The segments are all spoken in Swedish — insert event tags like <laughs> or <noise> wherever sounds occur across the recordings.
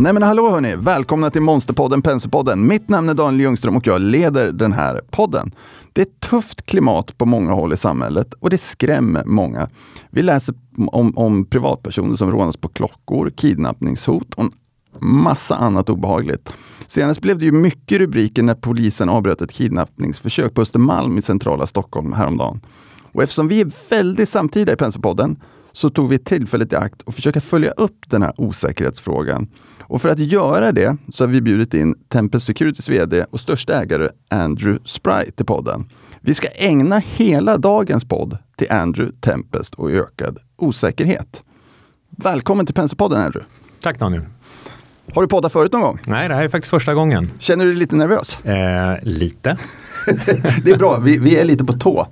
Nej men hallå hörni! Välkomna till Monsterpodden Penselpodden. Mitt namn är Daniel Ljungström och jag leder den här podden. Det är ett tufft klimat på många håll i samhället och det skrämmer många. Vi läser om, om privatpersoner som rånas på klockor, kidnappningshot och en massa annat obehagligt. Senast blev det ju mycket rubriker när polisen avbröt ett kidnappningsförsök på Östermalm i centrala Stockholm häromdagen. Och eftersom vi är väldigt samtida i Penselpodden så tog vi tillfället i akt och försöka följa upp den här osäkerhetsfrågan. Och för att göra det så har vi bjudit in Tempest Securities VD och största ägare Andrew Spry till podden. Vi ska ägna hela dagens podd till Andrew, Tempest och ökad osäkerhet. Välkommen till Penselpodden Andrew! Tack Daniel! Har du poddat förut någon gång? Nej, det här är faktiskt första gången. Känner du dig lite nervös? Eh, lite. <laughs> det är bra, vi, vi är lite på tå.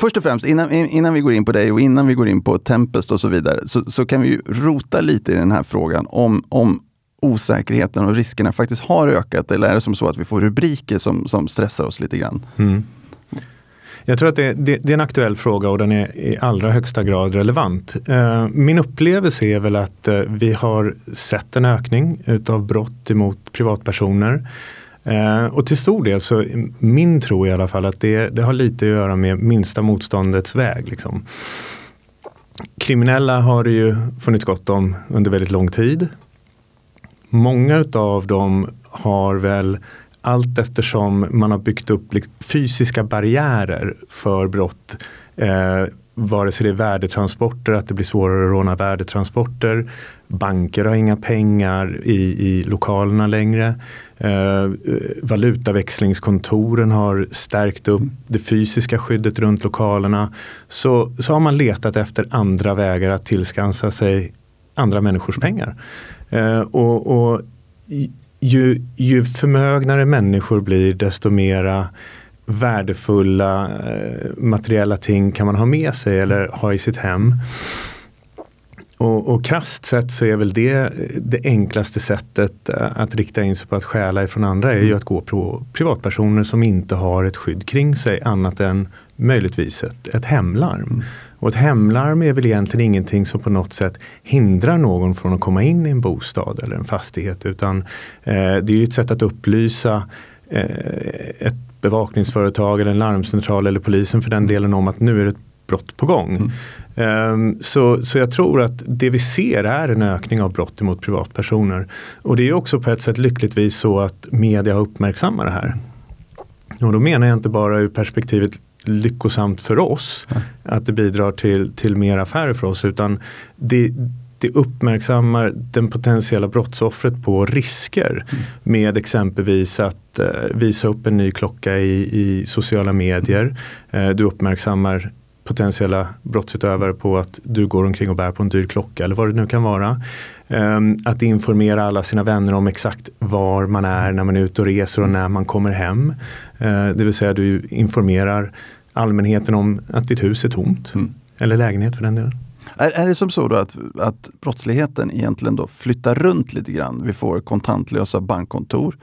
Först och främst, innan, innan vi går in på dig och innan vi går in på Tempest och så vidare, så, så kan vi rota lite i den här frågan om, om osäkerheten och riskerna faktiskt har ökat eller är det som så att vi får rubriker som, som stressar oss lite grann? Mm. Jag tror att det, det, det, är en aktuell fråga och den är i allra högsta grad relevant. Eh, min upplevelse är väl att eh, vi har sett en ökning utav brott emot privatpersoner. Eh, och till stor del så min tro i alla fall att det, det har lite att göra med minsta motståndets väg. Liksom. Kriminella har det ju funnits gott om under väldigt lång tid. Många av dem har väl allt eftersom man har byggt upp liksom, fysiska barriärer för brott eh, vare sig det är värdetransporter, att det blir svårare att råna värdetransporter. Banker har inga pengar i, i lokalerna längre. Eh, valutaväxlingskontoren har stärkt upp det fysiska skyddet runt lokalerna. Så, så har man letat efter andra vägar att tillskansa sig andra människors pengar. Eh, och, och ju, ju förmögnare människor blir desto mera värdefulla eh, materiella ting kan man ha med sig eller ha i sitt hem. Och, och krasst sett så är väl det det enklaste sättet eh, att rikta in sig på att stjäla ifrån andra är ju att gå på privatpersoner som inte har ett skydd kring sig annat än möjligtvis ett, ett hemlarm. Mm. Och ett hemlarm är väl egentligen ingenting som på något sätt hindrar någon från att komma in i en bostad eller en fastighet utan eh, det är ju ett sätt att upplysa eh, ett bevakningsföretag eller en larmcentral eller polisen för den delen om att nu är det ett brott på gång. Mm. Um, så, så jag tror att det vi ser är en ökning av brott mot privatpersoner. Och det är också på ett sätt lyckligtvis så att media uppmärksammar det här. Och då menar jag inte bara ur perspektivet lyckosamt för oss mm. att det bidrar till, till mer affärer för oss utan det, det uppmärksammar den potentiella brottsoffret på risker mm. med exempelvis att eh, visa upp en ny klocka i, i sociala medier. Eh, du uppmärksammar potentiella brottsutövare på att du går omkring och bär på en dyr klocka eller vad det nu kan vara. Um, att informera alla sina vänner om exakt var man är när man är ute och reser och när man kommer hem. Uh, det vill säga du informerar allmänheten om att ditt hus är tomt. Mm. Eller lägenhet för den delen. Är, är det som så att, att brottsligheten egentligen då flyttar runt lite grann? Vi får kontantlösa bankkontor.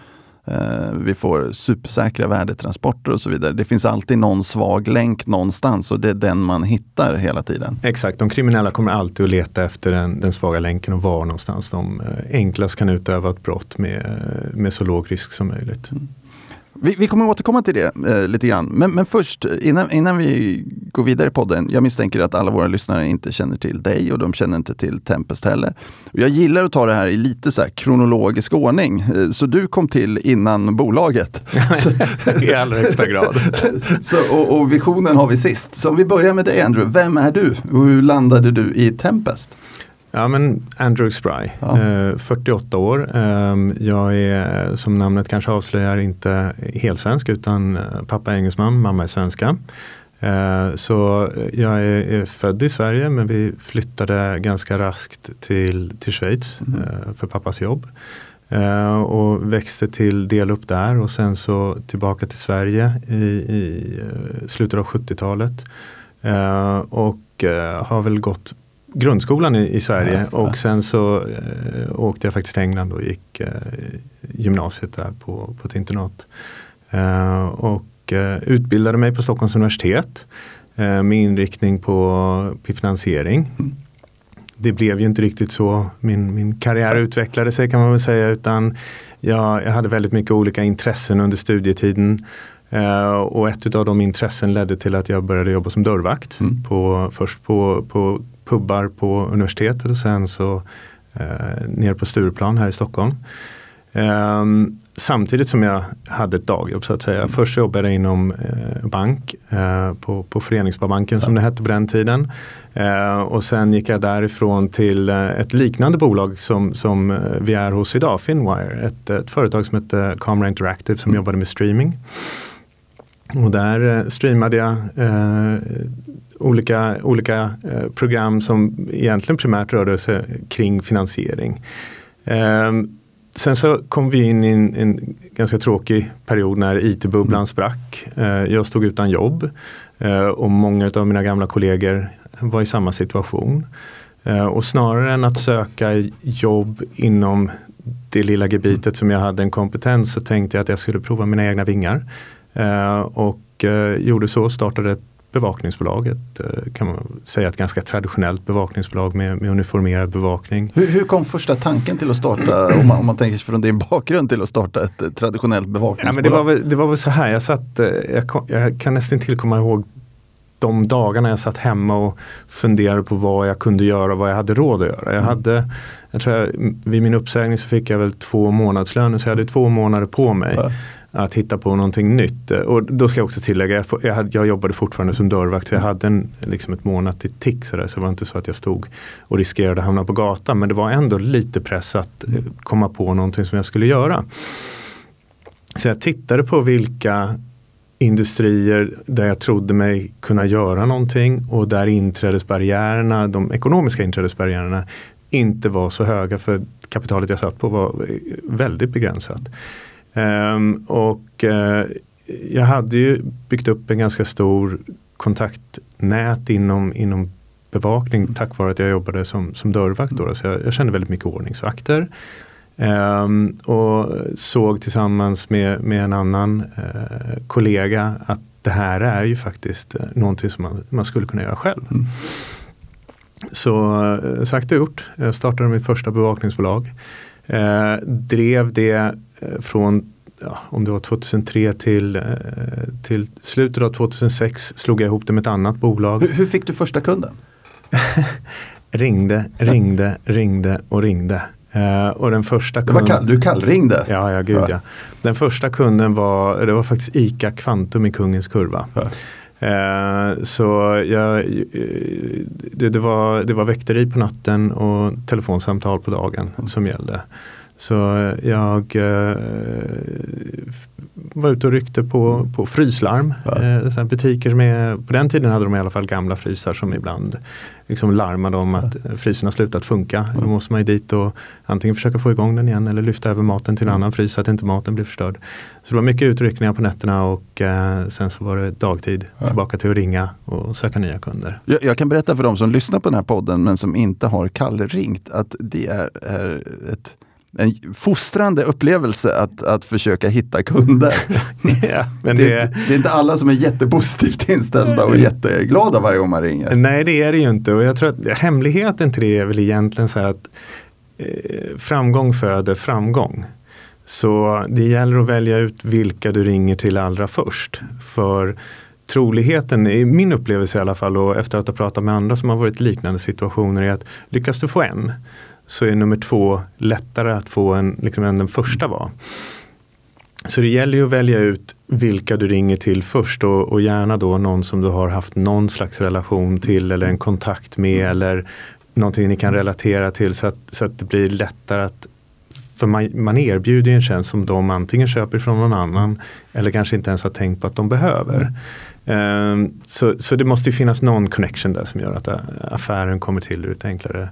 Eh, vi får supersäkra värdetransporter och så vidare. Det finns alltid någon svag länk någonstans och det är den man hittar hela tiden. Exakt, de kriminella kommer alltid att leta efter den, den svaga länken och var någonstans de eh, enklast kan utöva ett brott med, med så låg risk som möjligt. Mm. Vi, vi kommer återkomma till det eh, lite grann. Men, men först, innan, innan vi går vidare i podden. Jag misstänker att alla våra lyssnare inte känner till dig och de känner inte till Tempest heller. Jag gillar att ta det här i lite så kronologisk ordning. Eh, så du kom till innan bolaget. <laughs> I allra högsta grad. <laughs> så, och, och visionen har vi sist. Så om vi börjar med dig Andrew. Vem är du och hur landade du i Tempest? Ja men Andrew Spry, ja. eh, 48 år. Eh, jag är som namnet kanske avslöjar inte helsvensk utan eh, pappa är engelsman, mamma är svenska. Eh, så jag är, är, född i Sverige men vi flyttade ganska raskt till, till Schweiz mm. Eh, för pappas jobb. Uh, och växte till del upp där och sen så tillbaka till Sverige i, i slutet av 70-talet. Uh, och har väl gått grundskolan i, i Sverige ja, och sen så eh, åkte jag faktiskt till England och gick eh, gymnasiet där på, på ett internat. Eh, och eh, utbildade mig på Stockholms universitet eh, med inriktning på, på finansiering. Mm. det blev ju inte riktigt så min, min karriär utvecklade sig kan man väl säga utan jag, jag hade väldigt mycket olika intressen under studietiden. Uh, och ett av de intressen ledde till att jag började jobba som dörrvakt. Mm. På, först på, på pubbar på universitetet och sen så uh, nere på Stureplan här i Stockholm. Um, samtidigt som jag hade ett dagjobb så att säga. Först jobbade jag inom eh, bank eh, på, på Föreningssparbanken som det hette på den tiden. Eh, och sen gick jag därifrån till eh, ett liknande bolag som, som eh, vi är hos idag, Finwire. Ett, ett företag som heter Camera Interactive som mm. jobbade med streaming. Och där eh, streamade jag olika, olika program som egentligen primärt rörde sig kring finansiering. Um, Sen så kom vi in i en, en ganska tråkig period när IT-bubblan mm. sprack. Eh, jag stod utan jobb eh, och många av mina gamla kollegor var i samma situation. Eh, och snarare än att söka jobb inom det lilla gebitet som jag hade en kompetens så tänkte jag att jag skulle prova mina egna vingar. Och gjorde så, startade ett bevakningsbolag. Ett, eh, kan man säga ett ganska traditionellt bevakningsbolag med, med uniformerad bevakning. Hur, hur, kom första tanken till att starta, om man, om man tänker sig från din bakgrund, till att starta ett eh, traditionellt bevakningsbolag? Ja, men det, var väl, det var väl så här, jag, satt, eh, jag, kom, jag kan nästan till komma ihåg de dagarna jag satt hemma och funderade på vad jag kunde göra och vad jag hade råd att göra. Jag mm. hade, jag tror jag, vid min uppsägning så fick jag väl två månadslöner så jag hade två månader på mig. Ja att hitta på någonting nytt. Och då ska jag också tillägga, jag, jag, jag jobbade fortfarande som dörrvakt så jag hade en, liksom ett månatligt tick så, där, så det var inte så att jag stod och riskerade att hamna på gatan. Men det var ändå lite press att eh, komma på någonting som jag skulle göra. Så jag tittade på vilka industrier där jag trodde mig kunna göra någonting och där inträdesbarriärerna, de ekonomiska inträdesbarriärerna inte var så höga för kapitalet jag satt på var eh, väldigt begränsat. Um, och uh, jag hade ju byggt upp en ganska stor kontaktnät inom, inom bevakning tack vare att jag jobbade som, som dörrvakt. Då, så jag, jag kände väldigt mycket ordningsvakter. Um, och såg tillsammans med, med en annan uh, kollega att det här är ju faktiskt uh, någonting som man, man skulle kunna göra själv. Mm. Så sagt och gjort. Jag startade mitt första bevakningsbolag. Uh, drev det Eh, från ja, om det var 2003 till, eh, till slutet av 2006 slog jag ihop det med ett annat bolag. Hur, hur fick du första kunden? <laughs> ringde, ringde, ringde och ringde. Uh, och den första kunden, kall, du kallringde? Ja, ja, gud ja. ja. Den första kunden var, det var faktiskt ICA Kvantum i Kungens Kurva. Ja. Uh, så jag, det, det, var, det var väkteri på natten och telefonsamtal på dagen mm. som gällde. Så jag eh, var ute och ryckte på, på fryslarm. Ja. Eh, butiker med, på den tiden hade de i alla fall gamla frysar som ibland liksom larmade om att ja. frysen har slutat funka. Ja. Då måste man ju dit och antingen försöka få igång den igen eller lyfta över maten till en annan frys så att inte maten blir förstörd. Så det var mycket utryckningar på nätterna och eh, sen så var det dagtid tillbaka till att ringa och söka nya kunder. Jag, jag, kan berätta för de som lyssnar på den här podden men som inte har kallringt att det är, är ett en fostrande upplevelse att, att försöka hitta kunder. <laughs> ja, men det, det, det, är inte alla som är jättepositivt inställda och jätteglada varje gång man ringer. Nej det är det ju inte och jag tror att hemligheten till det är väl egentligen så att eh, framgång föder framgång. Så det gäller att välja ut vilka du ringer till allra först. För troligheten, i min upplevelse i alla fall och efter att ha pratat med andra som har varit i liknande situationer är att lyckas du få en så är nummer två lättare att få en, liksom, än den första var. Så det gäller ju att välja ut vilka du ringer till först och, och, gärna då någon som du har haft någon slags relation till eller en kontakt med eller någonting ni kan relatera till så att, så att det blir lättare att för man, man erbjuder en tjänst som de antingen köper från någon annan eller kanske inte ens har tänkt på att de behöver. Mm. Um, så, så det måste finnas någon connection där som gör att affären kommer till ur ett enklare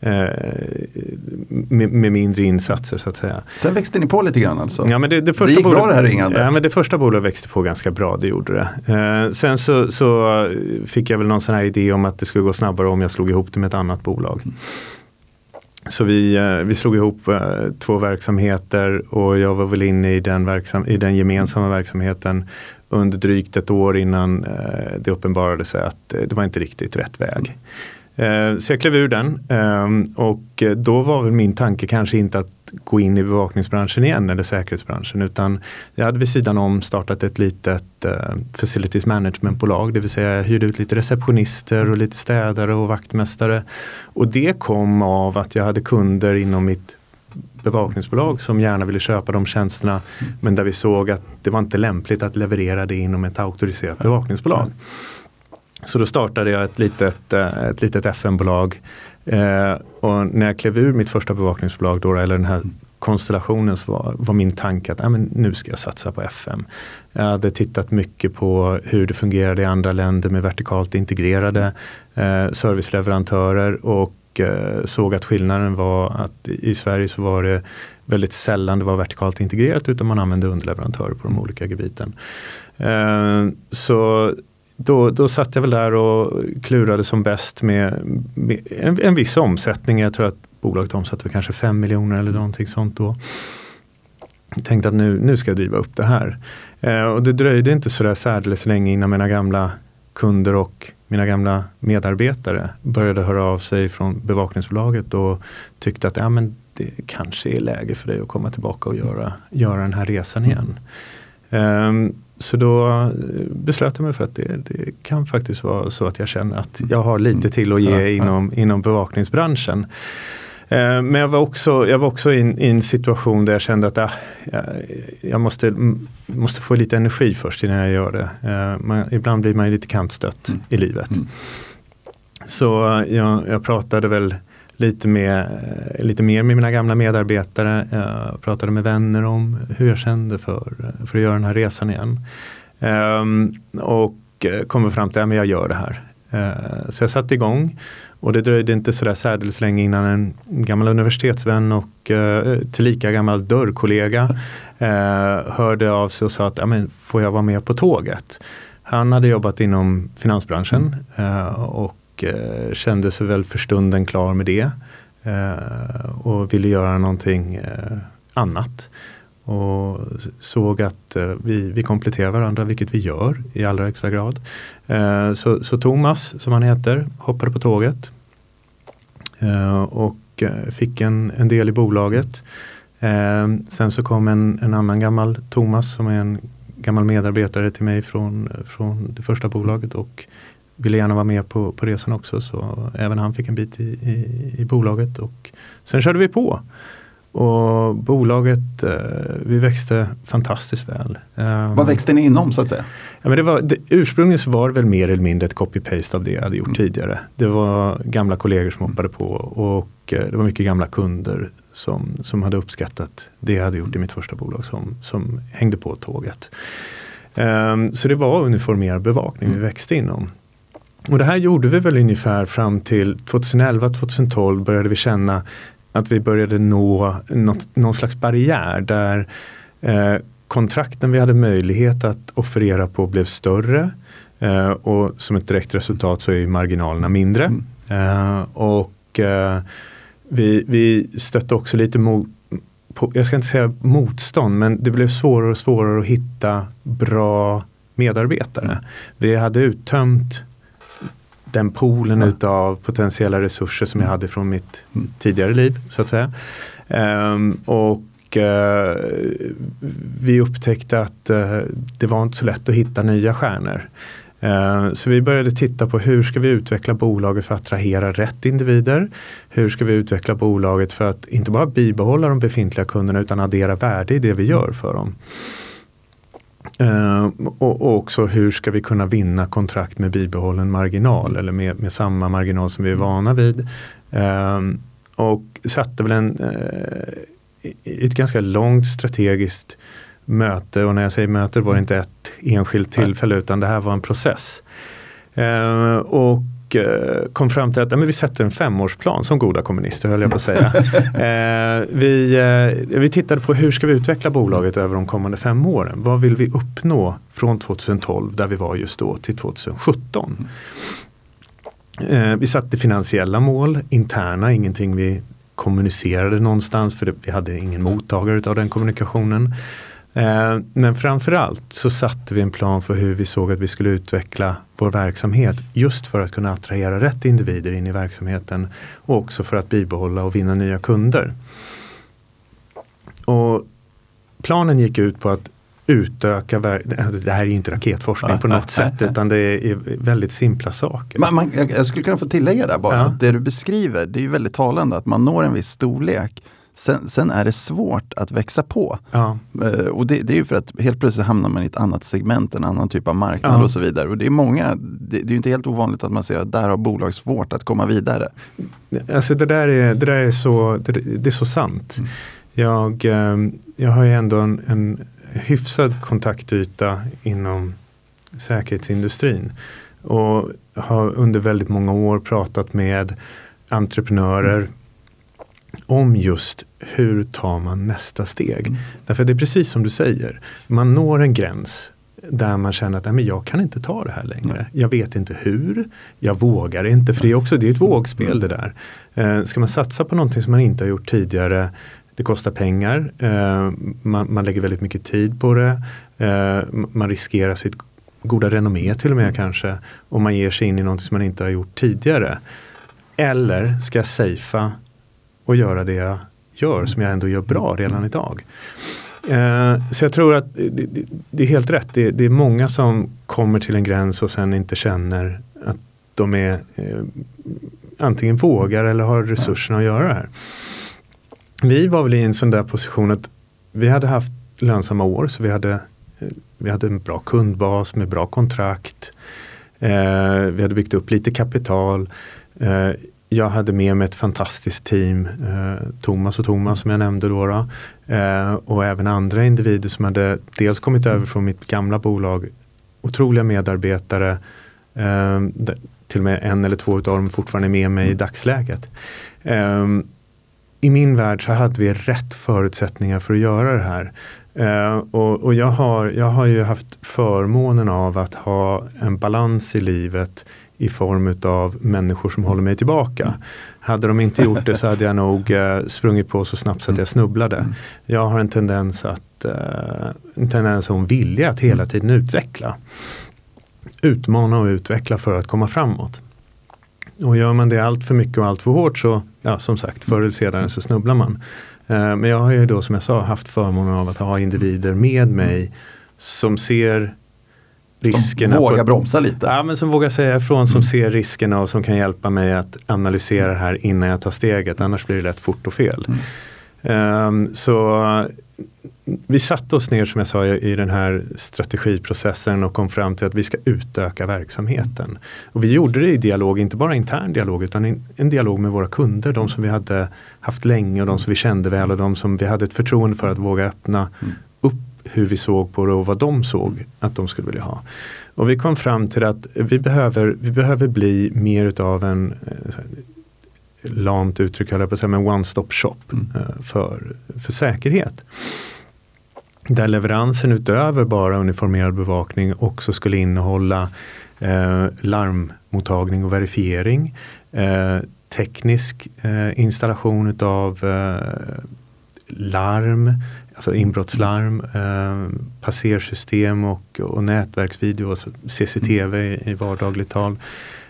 med, med, mindre insatser så att säga. Sen växte ni på lite grann alltså? Ja, men det, det, första det gick bolaget, bra det här ringandet? Ja, men det första bolaget växte på ganska bra, det gjorde det. Eh, sen så, så, fick jag väl någon sån här idé om att det skulle gå snabbare om jag slog ihop det med ett annat bolag. Mm. Så vi, eh, vi slog ihop eh, två verksamheter och jag var väl inne i den, verksam, i den gemensamma verksamheten under drygt ett år innan det uppenbarade sig att det var inte riktigt rätt väg. Eh, Eh, så jag klev ur den ehm, och eh, då var väl min tanke kanske inte att gå in i bevakningsbranschen igen eller säkerhetsbranschen utan jag hade vid sidan om startat ett litet eh, facilities management bolag. det vill säga jag hyrde ut lite receptionister och lite städare och vaktmästare. Och det kom av att jag hade kunder inom mitt bevakningsbolag som gärna ville köpa de tjänsterna men där vi såg att det var inte lämpligt att leverera det inom ett auktoriserat bevakningsbolag. Så då startade jag ett litet, eh, ett litet FN-bolag. Eh, och när jag klev ur mitt första bevakningsbolag, då, eller den här konstellationen, så var, var min tanke att äh, men nu ska jag satsa på FM. Jag hade tittat mycket på hur det fungerade i andra länder med vertikalt integrerade eh, serviceleverantörer och eh, såg att skillnaden var att i Sverige så var det väldigt sällan det var vertikalt integrerat utan man använde underleverantörer på de olika gebiten. Eh, så då, då satt jag väl där och klurade som bäst med, med en, en viss omsättning. Jag tror att bolaget omsatte kanske 5 miljoner eller någonting sånt då. Jag tänkte att nu, nu ska jag driva upp det här. Eh, och det dröjde inte sådär särdeles länge innan mina gamla kunder och mina gamla medarbetare började höra av sig från bevakningsbolaget och tyckte att ja, men det kanske är läge för dig att komma tillbaka och göra, göra den här resan igen. Um, så då eh, beslöt jag mig för att det, det, kan faktiskt vara så att jag känner att jag har lite mm. till att ge inom, inom bevakningsbranschen. Eh, men jag var också, jag var också i, i en situation där jag kände att ah, jag, måste, måste få lite energi först innan jag gör det. Eh, man, ibland blir man lite kantstött mm. i livet. Mm. Så jag, jag pratade väl lite, med, eh, lite mer med mina gamla medarbetare. Jag pratade med vänner om hur jag kände för, eh, för att göra den här resan igen. Um, och kom fram till att jag gör det här. Uh, så jag satte igång och det dröjde inte sådär särdeles länge innan en gammal universitetsvän och uh, tillika gammal dörrkollega uh, hörde av sig och sa att ja, men, får jag vara med på tåget? Han hade jobbat inom finansbranschen uh, och eh, kände sig väl för stunden klar med det. Eh, och ville göra någonting eh, annat. Och såg att eh, vi, vi kompletterar varandra, vilket vi gör i allra högsta grad. Eh, så, så Thomas, som han heter, hoppade på tåget. Eh, och eh, fick en, en del i bolaget. Eh, sen så kom en, en annan gammal Thomas som är en gammal medarbetare till mig från, från det första bolaget och ville gärna vara med på, på resan också så även han fick en bit i, i, i bolaget och sen körde vi på. Och bolaget, eh, vi växte fantastiskt väl. Um, Vad växte ni inom så att säga? Ja, men det var, det, ursprungligen så var det väl mer eller mindre ett copy-paste av det jag hade gjort mm. tidigare. Det var gamla kollegor som hoppade på och eh, det var mycket gamla kunder som, som hade uppskattat det jag hade gjort i mitt första bolag som, som hängde på tåget. Um, så det var uniformerad bevakning mm. vi växte inom. Och det här gjorde vi väl ungefär fram till 2011-2012 började vi känna att vi började nå något, någon slags barriär där eh, kontrakten vi hade möjlighet att offerera på blev större eh, och som ett direkt resultat så är marginalerna mindre. Mm. Eh, och eh, vi, vi stötte också lite mot på, jag ska inte säga motstånd, men det blev svårare och svårare att hitta bra medarbetare. Mm. Vi hade uttömt den poolen ja. utav potentiella resurser som jag mm. hade från mitt mm. tidigare liv så att säga. Um, och uh, vi upptäckte att uh, det var inte så lätt att hitta nya stjärnor. Uh, så vi började titta på hur ska vi utveckla bolaget för att attrahera rätt individer? Hur ska vi utveckla bolaget för att inte bara bibehålla de befintliga kunderna utan addera värde i det vi gör för dem. Uh, och, och, också hur ska vi kunna vinna kontrakt med bibehållen marginal eller med, med samma marginal som vi är vana vid. Uh, och satte väl en, uh, ett ganska långt strategiskt möte och när jag säger möte var det inte ett enskilt tillfälle utan det här var en process. och Eh, kom fram till att men vi sätter en femårsplan som goda kommunister höll jag på att säga. <laughs> eh, vi, eh, vi tittade på hur ska vi utveckla bolaget över de kommande fem åren. Vad vill vi uppnå från 2012 där vi var just då till 2017. Eh, vi satte finansiella mål, interna, ingenting vi kommunicerade någonstans för det, vi hade ingen mottagare av den kommunikationen. Eh, men framförallt så satte vi en plan för hur vi såg att vi skulle utveckla vår verksamhet just för att kunna attrahera rätt individer in i verksamheten och också för att bibehålla och vinna nya kunder. Och planen gick ut på att utöka, det här är inte raketforskning på något <laughs> sätt utan det är väldigt simpla saker. Man, man, jag skulle kunna få tillägga där bara, ja. det du beskriver det är väldigt talande att man når en viss storlek Sen, sen, är det svårt att växa på. Ja. Uh, och det, det, är ju för att helt plötsligt hamnar man i ett annat segment, en annan typ av marknad ja. och så vidare. Och det är många, det, det är inte helt ovanligt att man ser att där har bolag svårt att komma vidare. Alltså det där är, det där är, så, det, det är så sant. Mm. Jag, ehm, jag har ju ändå en, en hyfsad kontaktyta inom säkerhetsindustrin. Och har under väldigt många år pratat med entreprenörer mm. om just hur tar man nästa steg. Mm. Därför det är precis som du säger, man når en gräns där man känner att nej, jag kan inte ta det här längre. Mm. Jag vet inte hur, jag vågar inte, för det är också det är ett vågspel det där. Eh, ska man satsa på någonting som man inte har gjort tidigare det kostar pengar, eh, man, man, lägger väldigt mycket tid på det, eh, man riskerar sitt goda renommé till och med kanske om man ger sig in i något som man inte har gjort tidigare. Eller ska jag safea och göra det jag gör som jag ändå gör bra redan idag. Eh, så jag tror att det, det, det är helt rätt. Det, det, är många som kommer till en gräns och sen inte känner att de är eh, antingen vågar eller har resurserna att göra det här. Vi var väl i en sån där position att vi hade haft lönsamma år så vi hade, eh, vi hade en bra kundbas med bra kontrakt. Eh, vi hade byggt upp lite kapital. Eh, jag hade med mig ett fantastiskt team, eh, Thomas och Thomas som jag nämnde då. då eh, och även andra individer som hade dels kommit över från mitt gamla bolag, otroliga medarbetare. Eh, till och med en eller två av dem är fortfarande med mig i dagsläget. Eh, i min värld så hade vi rätt förutsättningar för att göra det här. Uh, och, och jag, har, jag har ju haft förmånen av att ha en balans i livet i form av människor som håller mig tillbaka. Hade de inte gjort det så hade jag nog uh, sprungit på så snabbt så att jag snubblade. Mm. Jag har en tendens att uh, en tendens och en vilja att hela tiden utveckla. Utmana och utveckla för att komma framåt. Och gör man det allt för mycket och allt för hårt så, ja som sagt, förr eller senare så snubblar man. Eh, men jag har ju då som jag sa haft förmånen av att ha individer med mig som ser riskerna. Som vågar bromsa lite. Ja, men som vågar säga ifrån, som mm. ser riskerna och som kan hjälpa mig att analysera det här innan jag tar steget. Annars blir det lätt fort och fel. Mm. Um, så vi satte oss ner som jag sa i den här strategiprocessen och kom fram till att vi ska utöka verksamheten. Och vi gjorde det i dialog, inte bara intern dialog utan en dialog med våra kunder, de som vi hade haft länge och de som vi kände väl och de som vi hade ett förtroende för att våga öppna mm. Hur vi såg på det och vad de såg att de skulle vilja ha. Och vi kom fram till att vi behöver, vi behöver bli mer utav en eh, lamt uttryck, jag på att säga, men one-stop shop mm. Eh, för, för säkerhet. Där leveransen utöver bara uniformerad bevakning också skulle innehålla eh, larmmottagning och verifiering. Eh, teknisk eh, installation utav eh, larm, alltså inbrottslarm, eh, passersystem och, och nätverksvideo, alltså CCTV i, i vardagligt tal,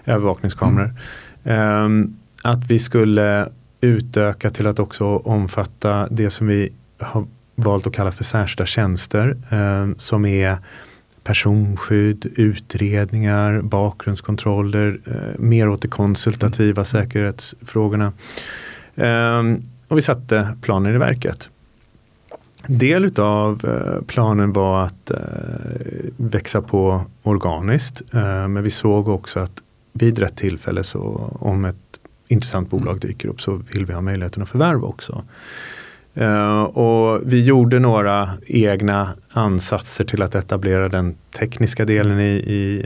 övervakningskameror. Mm. Eh, att vi skulle utöka till att också omfatta det som vi har valt att kalla för särskilda tjänster eh, som är personskydd, utredningar, bakgrundskontroller, eh, mer åt det konsultativa säkerhetsfrågorna. Eh, och vi satte planen i verket. Del utav eh, planen var att eh, växa på organiskt eh, men vi såg också att vid rätt tillfälle så om ett intressant bolag dyker upp så vill vi ha möjligheten att förvärva också. Och vi gjorde några egna ansatser till att etablera den tekniska delen i, i,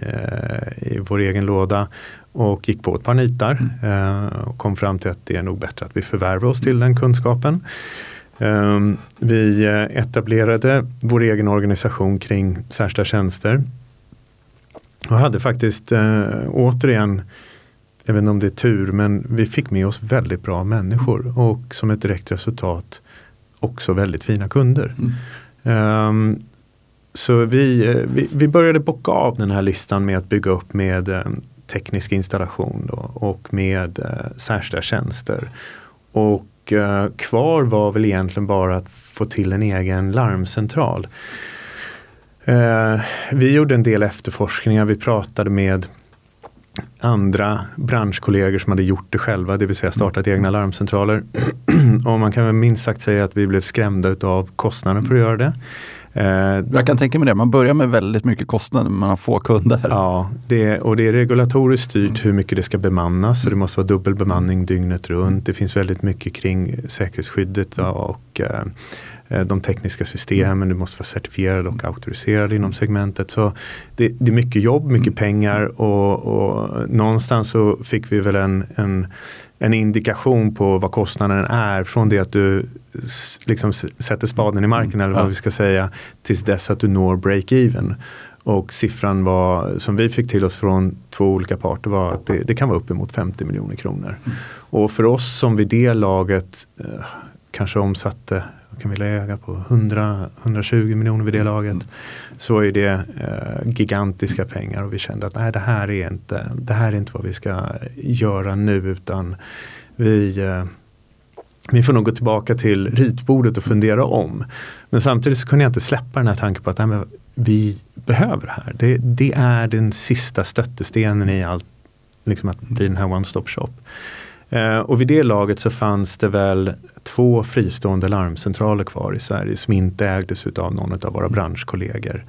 i vår egen låda och gick på ett par nitar mm. och kom fram till att det är nog bättre att vi förvärvar oss till den kunskapen. Vi etablerade vår egen organisation kring särskilda tjänster och hade faktiskt återigen jag vet inte om det är tur, men vi fick med oss väldigt bra människor och som ett direkt resultat också väldigt fina kunder. Mm. Um, så vi, eh, vi, vi, började bocka av den här listan med att bygga upp med teknisk installation då, och med särskilda tjänster. Och uh, kvar var väl egentligen bara att få till en egen larmcentral. Eh, vi gjorde en del efterforskningar, vi pratade med andra branschkollegor som hade gjort det själva, det vill säga startat egna larmcentraler. <clears throat> och man kan väl minst sagt säga att vi blev skrämda av kostnaden för att göra det. Eh, Jag kan tänka mig det, man börjar med väldigt mycket kostnader, man har få kunder. Ja, det, och det är regulatoriskt styrt hur mycket det ska bemannas. Så det måste vara dubbelbemanning dygnet runt. Det finns väldigt mycket kring säkerhetsskyddet och Eh, de tekniska systemen, du måste vara certifierad och auktoriserad inom segmentet. Så det, det är mycket jobb, mycket mm. pengar och, och, någonstans så fick vi väl en, en, en indikation på vad kostnaden är från det att du liksom sätter spaden i marken eller vad vi ska säga tills dess att du når break-even. Och siffran var, som vi fick till oss från två olika parter var att det, det kan vara uppemot 50 miljoner kronor. Mm. Och för oss som vid det laget eh, kanske omsatte kan vi lägga på 100-120 miljoner vid det laget. Mm. Så är det eh, gigantiska pengar och vi kände att nej, det, här är inte, det här är inte vad vi ska göra nu utan vi eh, vi får nog gå tillbaka till ritbordet och fundera om. Men samtidigt så kunde jag inte släppa den här tanken på att nej, vi behöver det här. Det, det, är den sista stöttestenen i allt, liksom att bli den här one-stop shop. Eh, och vid det laget så fanns det väl två fristående larmcentraler kvar i Sverige som inte ägdes av någon av våra branschkollegor.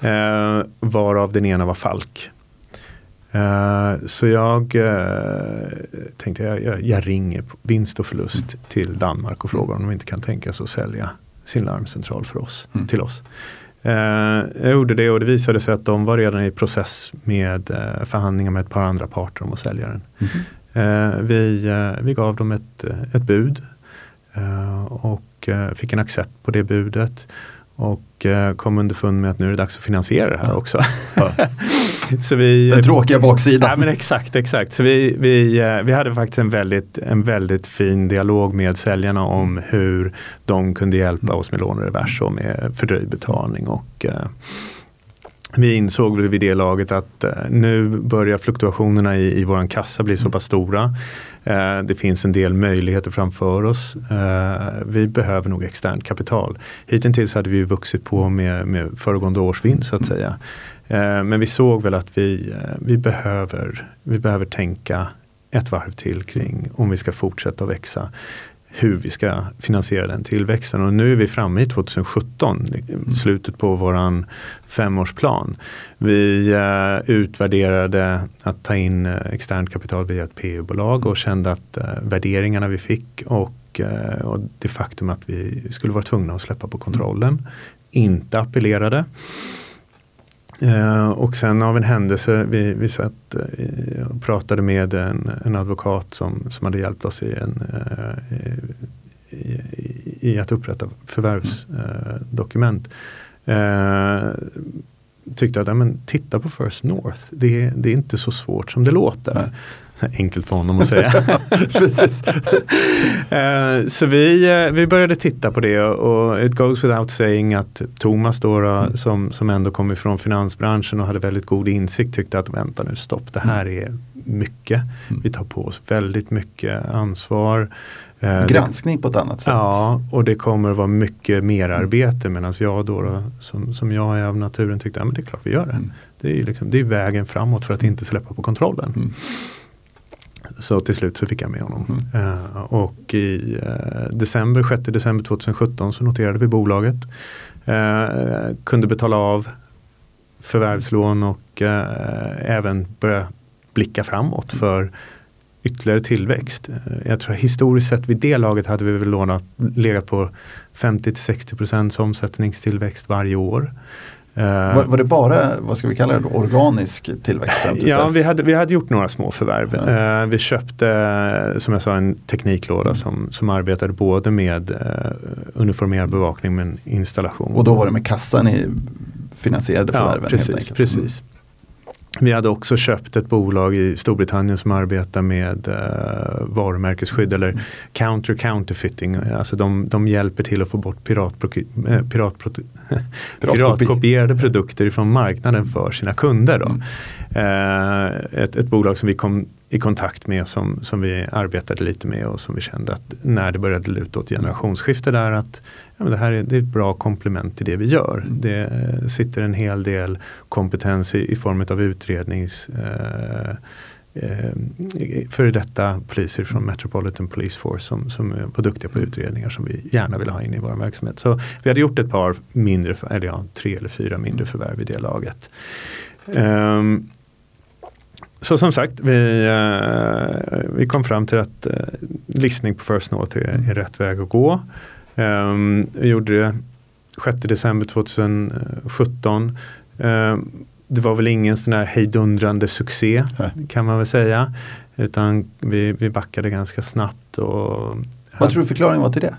Eh, varav den ena var Falk. Eh, så jag eh, tänkte jag, jag, jag, ringer på vinst och förlust till Danmark och frågar om de inte kan tänka sig att sälja sin larmcentral för oss, mm. till oss. Eh, jag gjorde det och det visade sig att de var redan i process med förhandlingar med ett par andra parter om att sälja den. Mm. Eh, vi, eh, vi gav dem ett, ett bud eh, och fick en accept på det budet. Och kom underfund med att nu är det dags att finansiera det här också. Ja. <laughs> så vi, Den tråkiga baksidan. Ja, men exakt, exakt. Så vi, vi, vi hade faktiskt en väldigt, en väldigt fin dialog med säljarna om hur de kunde hjälpa oss med lånerevers och med fördröjd betalning. Och, vi insåg vid det laget att eh, nu börjar fluktuationerna i, i våran kassa bli så pass stora. Eh, det finns en del möjligheter framför oss. Eh, vi behöver nog externt kapital. Hittills hade vi vuxit på med, med föregående års vinst så att säga. men vi såg väl att vi, vi, behöver, vi behöver tänka ett varv till kring om vi ska fortsätta växa hur vi ska finansiera den tillväxten. Och nu är vi framme i 2017, mm. slutet på våran femårsplan. Vi uh, utvärderade att ta in uh, externt kapital via ett PU-bolag och kände att uh, värderingarna vi fick och, och det faktum att vi skulle vara tvungna att släppa på kontrollen inte appellerade. Eh, och sen av en händelse, vi, vi satt uh, och pratade med en, en advokat som, som hade hjälpt oss i, en, eh, i, i, att upprätta förvärvsdokument. Eh, tyckte att, ja, men titta på First North, det, det är inte så svårt som det låter. Nej. <laughs> Enkelt för honom att säga. <laughs> Eh, så vi, eh, vi började titta på det och it goes without saying att Thomas då, mm. som, som ändå kom ifrån finansbranschen och hade väldigt god insikt tyckte att vänta nu stopp, det här mm. är mycket. Mm. Vi tar på oss väldigt mycket ansvar. Eh, Granskning på ett annat sätt. Ja, och det kommer att vara mycket mer arbete medan jag då, då, som, som jag är av naturen tyckte att ja, det är klart vi gör det. Mm. Det är, liksom, det är vägen framåt för att inte släppa på kontrollen. Så till slut så fick jag med honom. Mm. Uh, och i uh, december, 6 december 2017 så noterade vi bolaget. Uh, kunde betala av förvärvslån och även börja blicka framåt för ytterligare tillväxt. Jag tror historiskt sett vid det laget hade vi väl lånat, legat på 50-60% omsättningstillväxt varje år. Var, var, det bara, vad ska vi kalla det, organisk tillväxt? Ja, vi hade, vi hade gjort några små förvärv. Ja. Uh, vi köpte, som jag sa, en tekniklåda mm. som, som arbetade både med uh, uniformerad bevakning men installation. Och då var det med kassan i finansierade förvärven? Ja, precis. precis. Vi hade också köpt ett bolag i Storbritannien som arbetar med uh, varumärkesskydd eller mm. counter counterfeiting. Alltså de, de hjälper till att få bort piratpro, äh, piratpro, <laughs> piratkopierade produkter från marknaden för sina kunder. Då. Mm. Uh, ett, ett bolag som vi kom i kontakt med som, som vi arbetade lite med och som vi kände att när det började luta åt generationsskifte där att ja, men det här är, det är ett bra komplement till det vi gör. Mm. Det sitter en hel del kompetens i, i form av utrednings eh, eh, före detta poliser från Metropolitan Police Force som, som var duktiga på utredningar som vi gärna ville ha in i vår verksamhet. Så vi hade gjort ett par mindre, eller ja, tre eller fyra mindre förvärv i det laget. Um, så som sagt, vi, uh, vi kom fram till att uh, listning på First North är, är rätt väg att gå. Um, vi gjorde det 6 december 2017. Um, det var väl ingen sån här hejdundrande succé Nej. kan man väl säga. Utan vi, vi backade ganska snabbt. Och Vad tror du förklaringen var till det?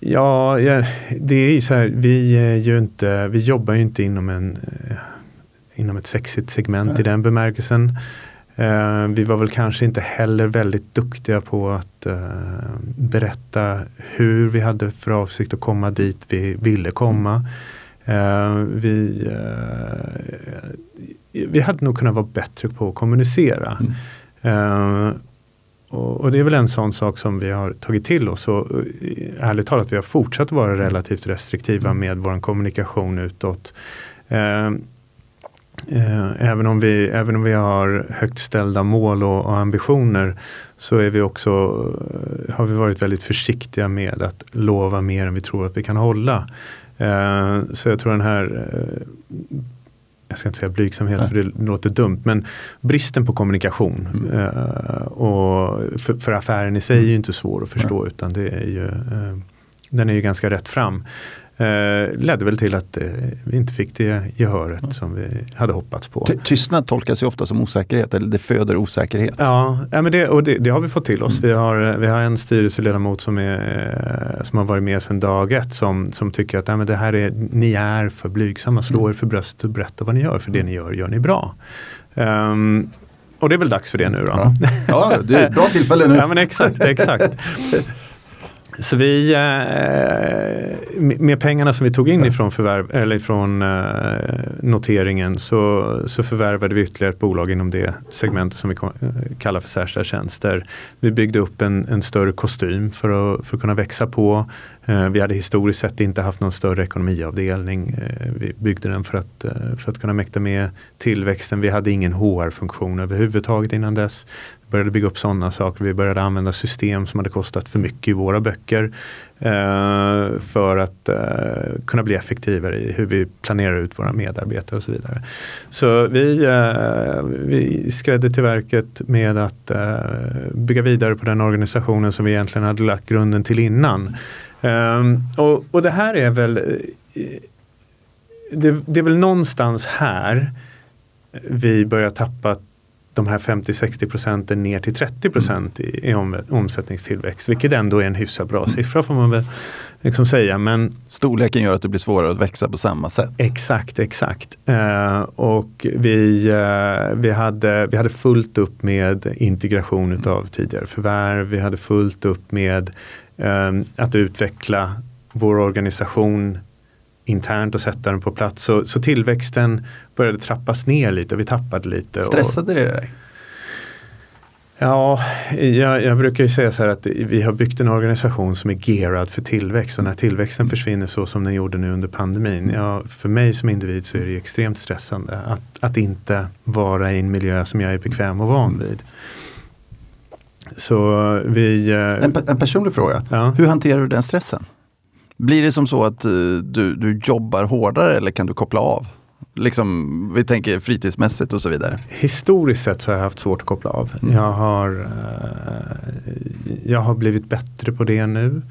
Ja, ja, det är ju så här, vi, är ju inte, vi jobbar ju inte inom, en, eh, inom ett sexigt segment Nej. i den bemärkelsen. Uh, vi var väl kanske inte heller väldigt duktiga på att uh, berätta hur vi hade för avsikt att komma dit vi ville komma. Uh, vi, vi hade nog kunnat vara bättre på att kommunicera. Mm. Och, och, det är väl en sån sak som vi har tagit till oss och ärligt talat vi har fortsatt vara relativt restriktiva mm. med vår kommunikation utåt. Eh, även, om vi, även om vi har högt ställda mål och, och ambitioner så är vi också, eh, har vi varit väldigt försiktiga med att lova mer än vi tror att vi kan hålla. Eh, så jag tror den här jag ska inte säga blygsamhet Nej. för det låter dumt, men bristen på kommunikation. Mm. Uh, och för, för, affären i sig är ju mm. inte svår att förstå Nej. utan det är ju, den är ju ganska rätt fram eh, ledde väl till att eh, vi inte fick det gehöret ja. som vi hade hoppats på. Tystnad tolkas ju ofta som osäkerhet, eller det föder osäkerhet. Ja, ja men det, och det, det har vi fått till oss. Mm. Vi, har, vi har en styrelseledamot som, är, som har varit med sedan dag ett som, som tycker att ja, men det här är, ni är för blygsamma, slå mm. er för bröstet och berätta vad ni gör, för det ni gör, gör ni bra. Um, och det är väl dags för det nu då. Ja, ja det är ett bra tillfälle nu. <laughs> ja men exakt, exakt. <laughs> Så vi, eh, med pengarna som vi tog in ifrån, förvärv, eller ifrån eh, noteringen så, så förvärvade vi ytterligare ett bolag inom det segmentet som vi kallar för särskilda tjänster. Vi byggde upp en, en större kostym för att, för att kunna växa på. Eh, vi hade historiskt sett inte haft någon större ekonomiavdelning. Vi byggde den för att, för att kunna mäkta med tillväxten. Vi hade ingen HR-funktion överhuvudtaget innan dess började bygga upp sådana saker. Vi började använda system som hade kostat för mycket i våra böcker. Eh, för att eh, kunna bli effektivare i hur vi planerar ut våra medarbetare och så vidare. Så vi, eh, vi skrädde till verket med att eh, bygga vidare på den organisationen som vi egentligen hade lagt grunden till innan. Ehm, och, och det här är väl eh, det, det är väl någonstans här vi börjar tappa de här 50-60 procenten ner till 30 procent i, i om, omsättningstillväxt. Vilket ändå är en hyfsat bra siffra får man väl liksom säga. Men, Storleken gör att det blir svårare att växa på samma sätt. Exakt, exakt. Uh, och vi, uh, vi, hade, vi hade fullt upp med integration mm. av tidigare förvärv. Vi hade fullt upp med uh, att utveckla vår organisation internt och sätta den på plats. Så, så tillväxten började trappas ner lite, vi tappade lite. Stressade det dig? Ja, jag, jag, brukar ju säga så här att vi har byggt en organisation som är gearad för tillväxt och när tillväxten försvinner så som den gjorde nu under pandemin. Ja, för mig som individ så är det extremt stressande att, att inte vara i en miljö som jag är bekväm och van vid. Så vi... Eh, en, en personlig fråga, ja. hur hanterar du den stressen? Blir det som så att eh, du, du jobbar hårdare eller kan du koppla av? Liksom, vi tänker fritidsmässigt och så vidare. Historiskt sett så har jag haft svårt att koppla av. Mm. Jag, har, eh, jag har blivit bättre på det nu.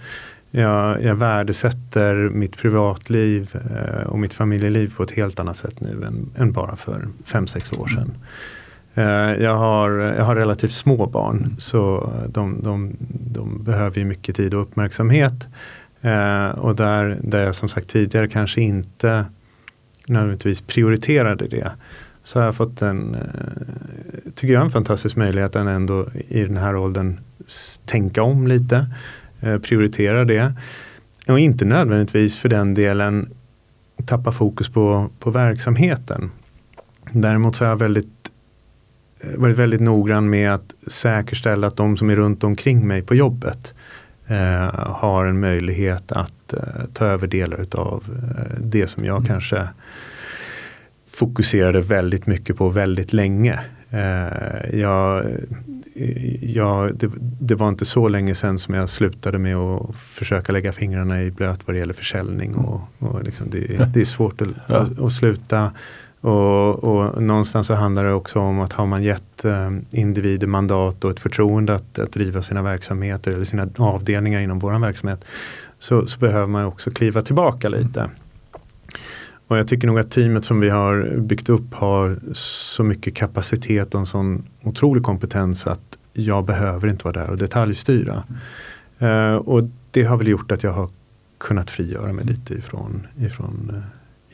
Jag, jag värdesätter mitt privatliv eh, och mitt familjeliv på ett helt annat sätt nu än, än bara för 5-6 år sedan. Jag har, jag har relativt små barn mm. så de, de, de behöver ju mycket tid och uppmärksamhet. Eh, och där, där jag som sagt tidigare kanske inte nödvändigtvis prioriterade det så har jag fått en, eh, tycker jag, en fantastisk möjlighet att ändå i den här åldern tänka om lite, eh, prioritera det. Och inte nödvändigtvis för den delen tappa fokus på, på verksamheten. Däremot så har jag väldigt, eh, varit väldigt noggrann med att säkerställa att de som är runt omkring mig på jobbet eh, har en möjlighet att eh, ta över delar utav eh, det som jag mm. kanske fokuserade väldigt mycket på väldigt länge. Eh, jag, jag, det, det, var inte så länge sedan som jag slutade med att försöka lägga fingrarna i blöt vad det gäller försäljning. Och, och liksom det, <laughs> det, är svårt att, att, att sluta. Och, och, någonstans så handlar det också om att har man gett eh, individer mandat och ett förtroende att, att driva sina verksamheter eller sina avdelningar inom våran verksamhet så, så behöver man också kliva tillbaka lite. Och jag tycker nog att teamet som vi har byggt upp har så mycket kapacitet och en sån otrolig kompetens att jag behöver inte vara där och detaljstyra. Mm. Uh, och det har väl gjort att jag har kunnat frigöra mig lite ifrån, ifrån uh,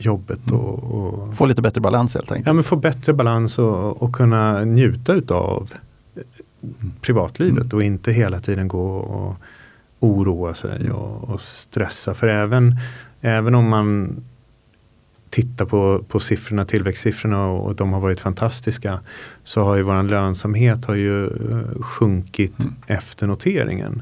jobbet. Mm. Och, och, få lite bättre balans helt enkelt? Ja, men få bättre balans och, och kunna njuta utav mm. privatlivet mm. och inte hela tiden gå och oroa sig mm. och, och stressa. För även, även om man tittar på, på siffrorna, tillväxtsiffrorna och, och de har varit fantastiska. Så har ju våran lönsamhet har ju uh, sjunkit mm. efter noteringen.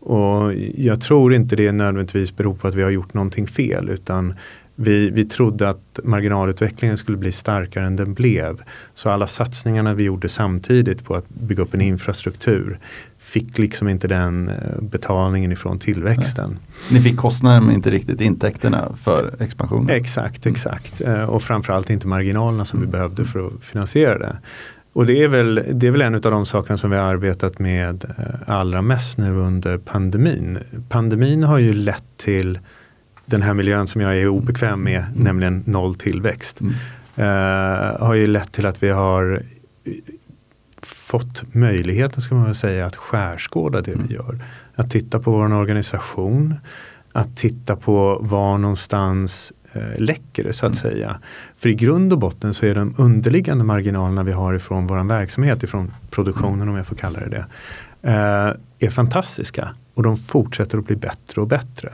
Och jag tror inte det nödvändigtvis beror på att vi har gjort någonting fel utan vi, vi trodde att marginalutvecklingen skulle bli starkare än den blev. Så alla satsningarna vi gjorde samtidigt på att bygga upp en infrastruktur fick liksom inte den eh, betalningen ifrån tillväxten. Nej. Ni fick kostnader men inte riktigt intäkterna för expansionen? Exakt, exakt. Mm. Och framförallt inte marginalerna som mm. vi behövde för att finansiera det. Och det är, väl, det är väl en av de sakerna som vi har arbetat med eh, allra mest nu under pandemin. Pandemin har ju lett till den här miljön som jag är obekväm med, mm. nämligen noll tillväxt. Mm. Uh, har ju lett till att vi har fått möjligheten, ska man väl säga, att skärskåda det mm. vi gör. Att titta på vår organisation, att titta på var någonstans eh, läcker det så att mm. säga. För i grund och botten så är de underliggande marginalerna vi har ifrån vår verksamhet, ifrån produktionen mm. om jag får kalla det det, eh, är fantastiska och de fortsätter att bli bättre och bättre.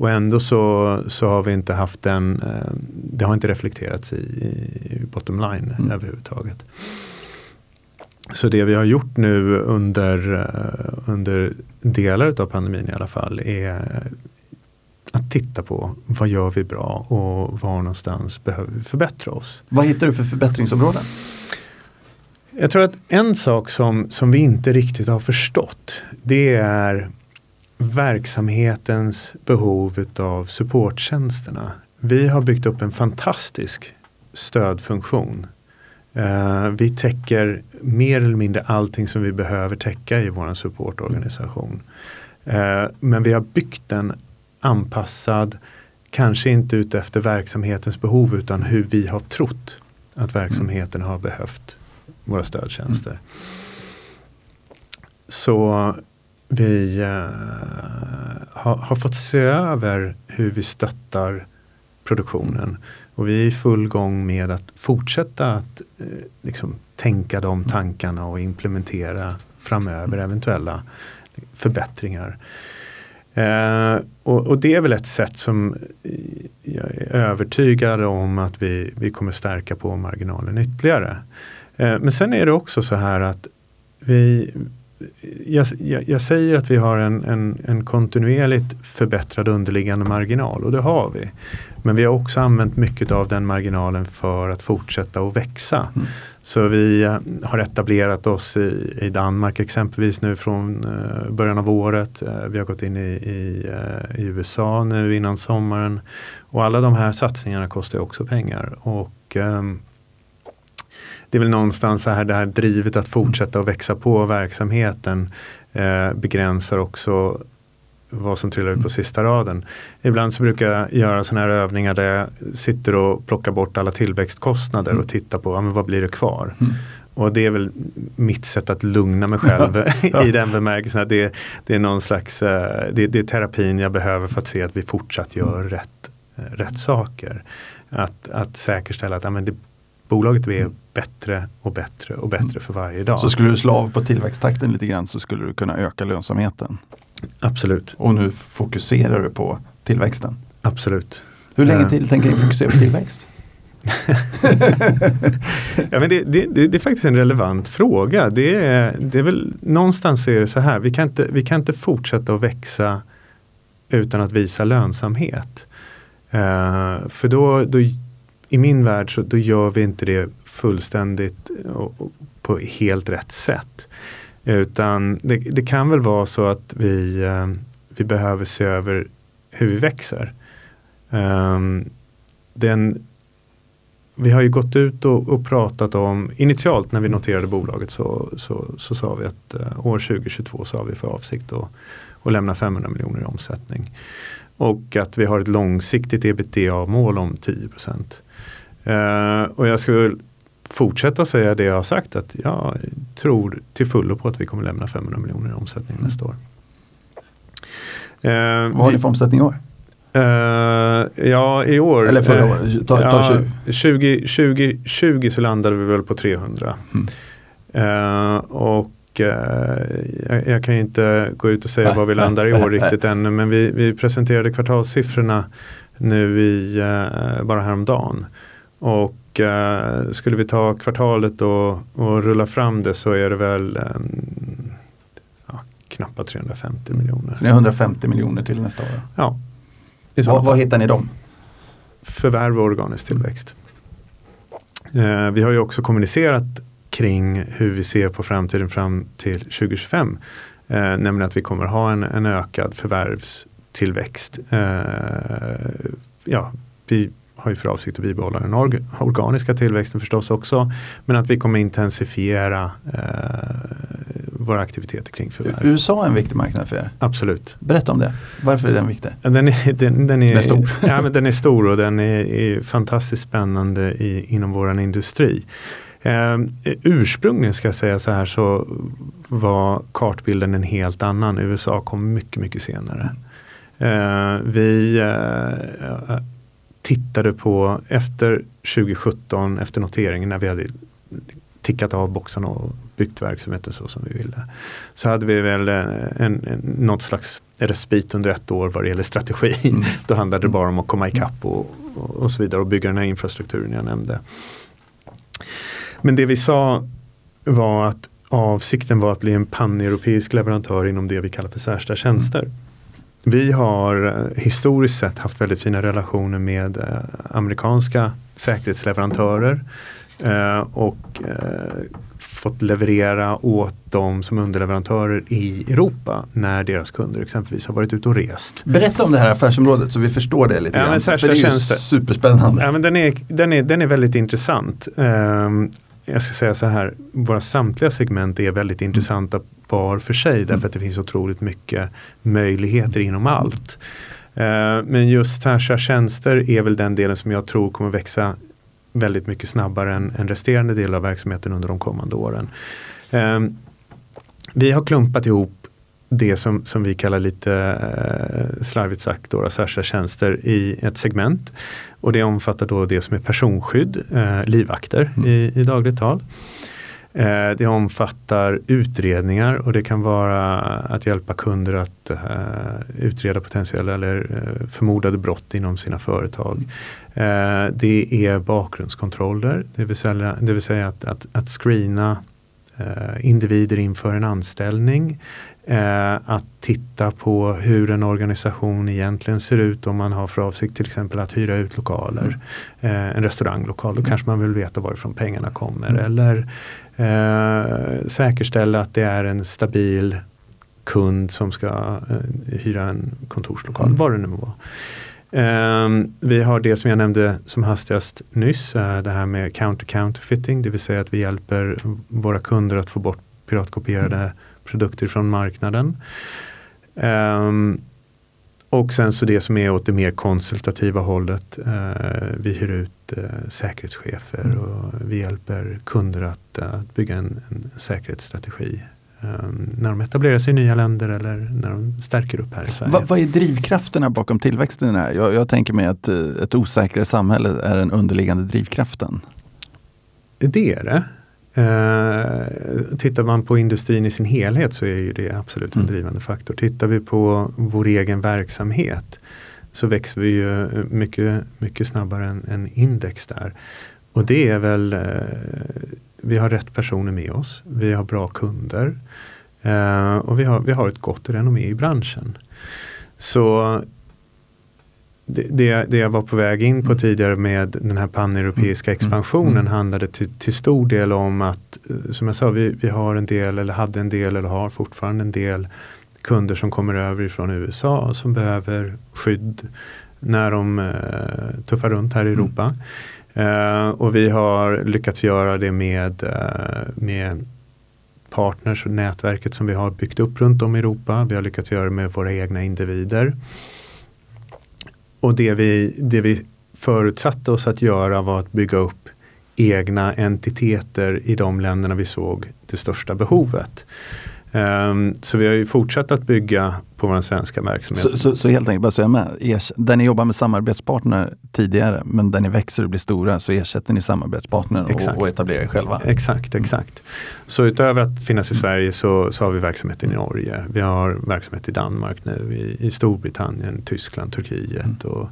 Och ändå så, så har vi inte haft den, eh, det har inte reflekterats i, i bottom line mm. överhuvudtaget. Så det vi har gjort nu under, eh, under delar av pandemin i alla fall är att titta på vad gör vi bra och var någonstans behöver vi förbättra oss. Vad hittar du för förbättringsområden? Jag tror att en sak som, som vi inte riktigt har förstått det är verksamhetens behov av supporttjänsterna. Vi har byggt upp en fantastisk stödfunktion Uh, vi täcker mer eller mindre allting som vi behöver täcka i vår supportorganisation. Uh, men vi har byggt den anpassad, kanske inte ut efter verksamhetens behov utan hur vi har trott att verksamheten har behövt våra stödtjänster. Mm. Så vi uh, har, har, fått se över hur vi stöttar produktionen. Och vi är i full gång med att fortsätta att eh, liksom, tänka de tankarna och implementera framöver eventuella förbättringar. Eh, och, och, det är väl ett sätt som jag är övertygad om att vi, vi kommer stärka på marginalen ytterligare. Eh, men sen är det också så här att vi, jag, jag, jag, säger att vi har en, en, en, kontinuerligt förbättrad underliggande marginal och det har vi. Men vi har också använt mycket av den marginalen för att fortsätta att växa. Mm. Så vi eh, har etablerat oss i, i, Danmark exempelvis nu från uh, början av året. Uh, vi har gått in i, i, i, USA nu innan sommaren. Och alla de här satsningarna kostar också pengar. Och um, det är väl någonstans så här det här drivet att fortsätta att växa på verksamheten eh, begränsar också vad som trillar ut på mm. sista raden. Ibland så brukar jag göra sådana här övningar där jag sitter och plockar bort alla tillväxtkostnader mm. och tittar på ja, men vad blir det kvar. Mm. Och det är väl mitt sätt att lugna mig själv <laughs> i den bemärkelsen att det, det är någon slags, eh, det, det, är terapin jag behöver för att se att vi fortsatt gör mm. rätt rätt saker. Att, att säkerställa att ja, men det, bolaget är mm. bättre och bättre och bättre för varje dag. Så skulle du slå av på tillväxttakten lite grann så skulle du kunna öka lönsamheten? Absolut. Och nu fokuserar du på tillväxten? Absolut. Hur länge till tänker ni fokusera på tillväxt? <laughs> ja, men det, det, det, det, är faktiskt en relevant fråga. Det är, det är väl någonstans är det så här, vi kan, inte, vi kan inte fortsätta att växa utan att visa lönsamhet. Uh, för då, då, i min värld så då gör vi inte det fullständigt och, och på helt rätt sätt. Utan det, det, kan väl vara så att vi, eh, vi behöver se över hur vi växer. Um, den, vi har ju gått ut och, och, pratat om, initialt när vi noterade bolaget så, så, så sa vi att uh, år 2022 så har vi för avsikt att, att lämna 500 miljoner i omsättning. Och att vi har ett långsiktigt ebitda-mål om 10 procent. Uh, och jag skulle fortsätta säga det jag har sagt att jag tror till fullo på att vi kommer lämna 500 miljoner i omsättning mm. nästa år. Uh, Vad har ni för omsättning i år? Uh, ja, i år. Eller förra eh, året, ta, ta ja, 20. 20, 20, så landade vi väl på 300. Mm. Uh, och uh, jag, jag, kan inte gå ut och säga vad vi landar i år riktigt ännu. Men vi, vi presenterade kvartalssiffrorna nu i bara häromdagen. Och skulle vi ta kvartalet och, och rulla fram det så är det väl um, ja, knappt 350 miljoner. Så det är 150 miljoner till nästa år? Ja. Var, var hittar ni dem? Förvärv och organisk tillväxt. Eh, vi har ju också kommunicerat kring hur vi ser på framtiden fram till 2025. Eh, nämligen att vi kommer ha en, en ökad förvärvstillväxt. Eh, ja, vi har ju för avsikt att bibehålla den org organiska tillväxten förstås också. Men att vi kommer intensifiera eh, våra aktiviteter kring förvärv. USA är en viktig marknad för er? Absolut. Berätta om det. Varför är den viktig? Den är, den, den är, den är stor. <laughs> ja, men den är stor och den är, är fantastiskt spännande i, inom vår industri. Eh, ursprungligen ska jag säga så här så var kartbilden en helt annan. USA kom mycket, mycket senare. Eh, vi eh, tittade på efter 2017, efter noteringen när vi hade tickat av boxarna och byggt verksamheten så som vi ville. Så hade vi väl en, en, något slags respit under ett år vad det gäller strategi. Mm. <laughs> Då handlade det bara om att komma ikapp och, och, och så vidare och bygga den här infrastrukturen jag nämnde. Men det vi sa var att avsikten var att bli en paneuropeisk leverantör inom det vi kallar för särskilda tjänster. Mm. Vi har eh, historiskt sett haft väldigt fina relationer med eh, amerikanska säkerhetsleverantörer eh, och fått leverera åt dem som underleverantörer i Europa när deras kunder exempelvis har varit ute och rest. Berätta om det här affärsområdet så vi förstår det lite ja, grann. För det är tjänster. superspännande. Ja, men den, är, den, är, den är väldigt intressant. Jag ska säga så här, våra samtliga segment är väldigt intressanta var för sig därför att det finns otroligt mycket möjligheter inom allt. Uh, men just särskilda tjänster är väl den delen som jag tror kommer växa väldigt mycket snabbare än, än resterande delar av verksamheten under de kommande åren. Um, vi har klumpat ihop det som, som vi kallar lite eh, slarvigt sagt då, särskilda tjänster i ett segment. Och det omfattar då det som är personskydd, eh, livvakter mm. i, i dagligt tal. Eh, det omfattar utredningar och det kan vara att hjälpa kunder att eh, utreda potentiella eller eh, förmodade brott inom sina företag. Eh, det är bakgrundskontroller, det vill säga, det vill säga att, att, att screena individer inför en anställning. Eh, att titta på hur en organisation egentligen ser ut om man har för avsikt till exempel att hyra ut lokaler. Mm. Eh, en restauranglokal, då mm. kanske man vill veta varifrån pengarna kommer. Mm. Eller eh, säkerställa att det är en stabil kund som ska eh, hyra en kontorslokal, mm. vad det nu var. Um, vi har det som jag nämnde som hastigast nyss, uh, det här med counter counterfitting, det vill säga att vi hjälper våra kunder att få bort piratkopierade mm. Produkter från marknaden. Um, och sen så det som är åt det mer konsultativa hållet. Uh, vi hyr ut uh, säkerhetschefer mm. och vi hjälper kunder att, att bygga en, en säkerhetsstrategi när de etablerar sig i nya länder eller när de stärker upp här i Sverige. Va, vad är drivkrafterna bakom tillväxten? Här? Jag, jag tänker mig att ett osäkrare samhälle är den underliggande drivkraften. Det är det. Eh, tittar man på industrin i sin helhet så är ju det absolut en mm. drivande faktor. Tittar vi på vår egen verksamhet så växer vi ju mycket, mycket snabbare än, än index där. Och det är väl, eh, vi har rätt personer med oss, vi har bra kunder eh, och vi har, vi har ett gott renommé i branschen. Så det, det, jag var på väg in på mm. tidigare med den här paneuropeiska mm. expansionen mm. handlade till, till, stor del om att, eh, som jag sa, vi, vi har en del eller hade en del eller har fortfarande en del kunder som kommer över ifrån USA som behöver skydd när de uh, tuffar runt här i Europa. Uh, och vi har lyckats göra det med, uh, med partners och nätverket som vi har byggt upp runt om i Europa. Vi har lyckats göra det med våra egna individer. Och det vi, det vi förutsatte oss att göra var att bygga upp egna entiteter i de länderna vi såg det största behovet. Um, så vi har ju fortsatt att bygga på vår svenska verksamhet. Så, så, så, helt enkelt, bara så jag med, där ni jobbar med samarbetspartner tidigare, men där ni växer och blir stora, så ersätter ni samarbetspartner och, och, etablerar er själva? Exakt, mm. exakt. Så utöver att finnas i Sverige så, så har vi verksamhet i Norge. Vi har verksamhet i Danmark nu, i, i Storbritannien, Tyskland, Turkiet. Mm. Och,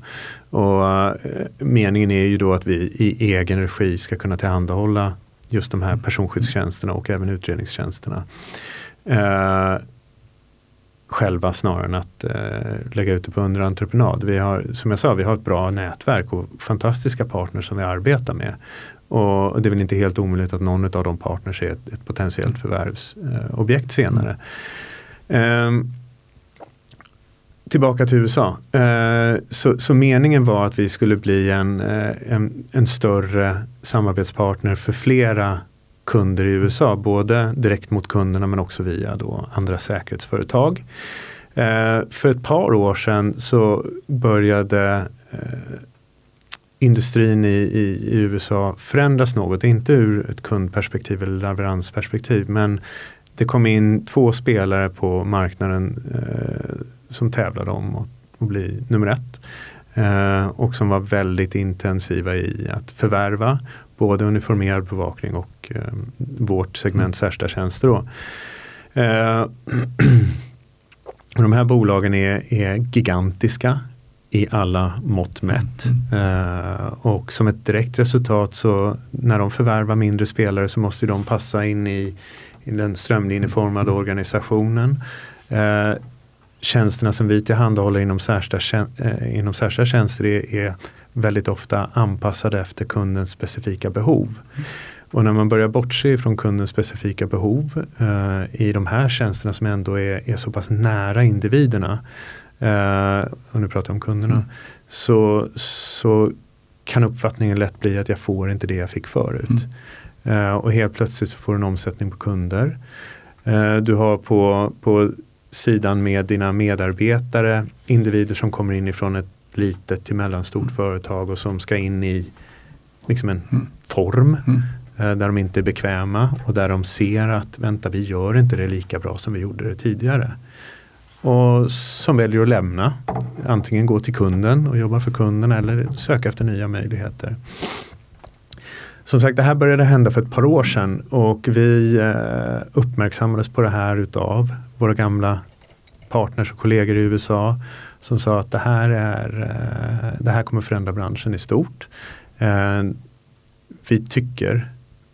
och uh, meningen är ju då att vi i egen regi ska kunna tillhandahålla just de här personskyddstjänsterna och även utredningstjänsterna eh, själva snarare än att eh, lägga ut det på underentreprenad. Vi har, som jag sa, vi har ett bra nätverk och fantastiska partners som vi arbetar med. Och det är väl inte helt omöjligt att någon av de partners är ett, ett potentiellt förvärvsobjekt senare. Mm. Eh, tillbaka till USA. Eh, så, så, meningen var att vi skulle bli en, eh, en, en större samarbetspartner för flera kunder i USA, både direkt mot kunderna men också via då andra säkerhetsföretag. Eh, för ett par år sedan så började eh, industrin i, i, i, USA förändras något, inte ur ett kundperspektiv eller leveransperspektiv men det kom in två spelare på marknaden eh, som tävlade om att, att bli nummer ett. Eh, och som var väldigt intensiva i att förvärva både uniformerad bevakning och eh, vårt segment mm. särskilda tjänster. Då. Eh, <clears throat> de här bolagen är, är, gigantiska i alla mått mätt. Mm. Eh, och som ett direkt resultat så när de förvärvar mindre spelare så måste de passa in i, i den strömlinjeformade mm. organisationen. Eh, tjänsterna som vi tillhandahåller inom särskilda, eh, inom särskilda tjänster är, är väldigt ofta anpassade efter kundens specifika behov. Och när man börjar bortse från kundens specifika behov eh, i de här tjänsterna som ändå är, är så pass nära individerna, eh, och nu pratar jag om kunderna, mm. så, så kan uppfattningen lätt bli att jag får inte det jag fick förut. Mm. Eh, och helt plötsligt så får du en omsättning på kunder. Eh, du har på, på sidan med dina medarbetare individer som kommer in ifrån ett litet till mellanstort mm. företag och som ska in i liksom en mm. form mm. Eh, där de inte är bekväma och där de ser att vänta vi gör inte det lika bra som vi gjorde det tidigare. Och som väljer att lämna, antingen gå till kunden och jobba för kunden eller söka efter nya möjligheter. Som sagt, det här började hända för ett par år sedan och vi eh, uppmärksammades på det här utav våra gamla partners och kollegor i USA som sa att det här, är, eh, det här kommer förändra branschen i stort. Vi tycker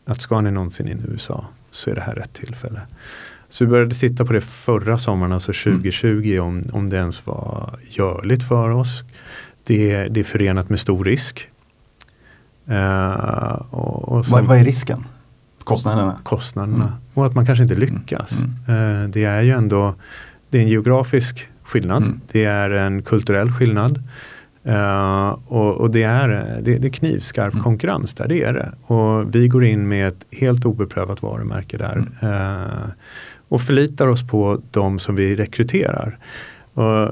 att ska ni någonsin in i USA så är det här rätt tillfälle. Så vi började titta på det förra sommaren, alltså 2020, mm. om, om det ens var görligt för oss. Det, det är förenat med stor risk. Uh, och, och vad, vad, är risken? Kostnaderna? Kostnaderna. Mm. Och att man kanske inte lyckas. Mm. Uh, det är ju ändå det är en geografisk skillnad. Mm. Det är en kulturell skillnad. Uh, och, och, det är, det, det är knivskarp mm. konkurrens där, det är det. Och vi går in med ett helt obeprövat varumärke där. Mm. Uh, och förlitar oss på de som vi rekryterar. Och eh,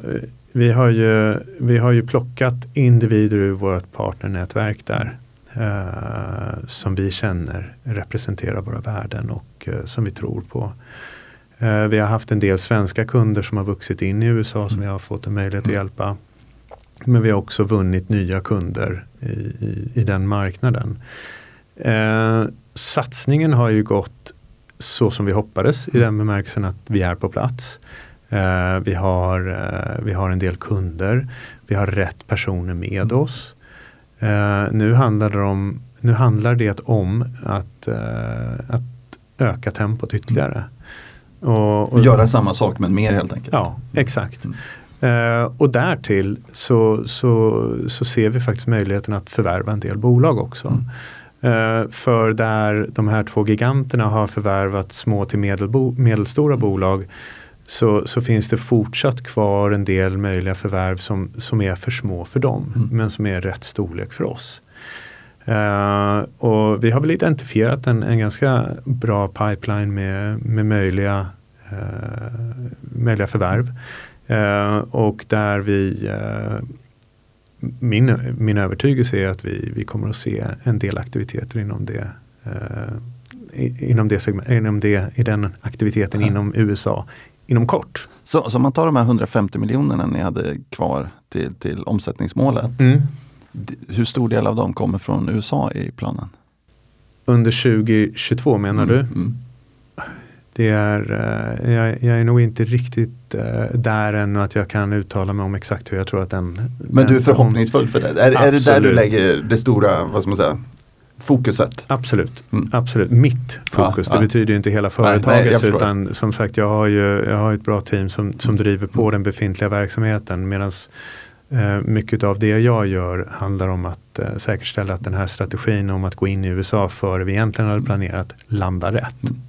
vi, har ju, vi har ju plockat individer ur vårt partnernätverk där. Uh, som vi känner representerar våra värden och som vi tror på. Eh, vi har haft en del svenska kunder som har vuxit in i USA som vi har fått en möjlighet att Mm. hjälpa. Men vi har också vunnit nya kunder i, i, i den marknaden. Eh, satsningen har ju gått så som vi hoppades i den bemärkelsen att vi är på plats. Eh, vi, har, eh, vi har en del kunder. Vi har rätt personer med oss. Eh, nu, handlar det om, nu handlar det om att, eh, att öka tempot ytterligare. Och, och, Göra samma sak men mer helt enkelt. Ja, exakt. Mm. Eh, och därtill så, så, så ser vi faktiskt möjligheten att förvärva en del bolag också. Mm. Eh, för där de här två giganterna har förvärvat små till medelbo, medelstora bolag så, så finns det fortsatt kvar en del möjliga förvärv som, som är för små för dem Mm. men som är rätt storlek för oss. Eh, och vi har väl identifierat en, en ganska bra pipeline med, med möjliga, eh, möjliga förvärv. Eh, och där vi eh, min, min övertygelse är att vi, vi kommer att se en del aktiviteter inom det eh, inom, det segment, inom det, i den aktiviteten Ja. inom USA inom kort. Så, så om man tar de här 150 miljonerna ni hade kvar till, till omsättningsmålet. d- Hur stor del av dem kommer från USA i planen? Under 2022 menar du? Mm. Det är, eh, jag, jag är nog inte riktigt eh, där än att jag kan uttala mig om exakt hur jag tror att den... Men den du är förhoppningsfull för det? Är, är det där du Absolut. lägger det stora, vad ska man säga, fokuset? Absolut, Mm. absolut. Mitt fokus, Ja, ja. det betyder ju inte hela företaget utan som sagt jag har ju jag har ett bra team som, som driver på Mm. den befintliga verksamheten medan eh, mycket av det jag gör handlar om att eh, säkerställa att den här strategin om att gå in i USA före vi egentligen hade planerat landar rätt. Mm.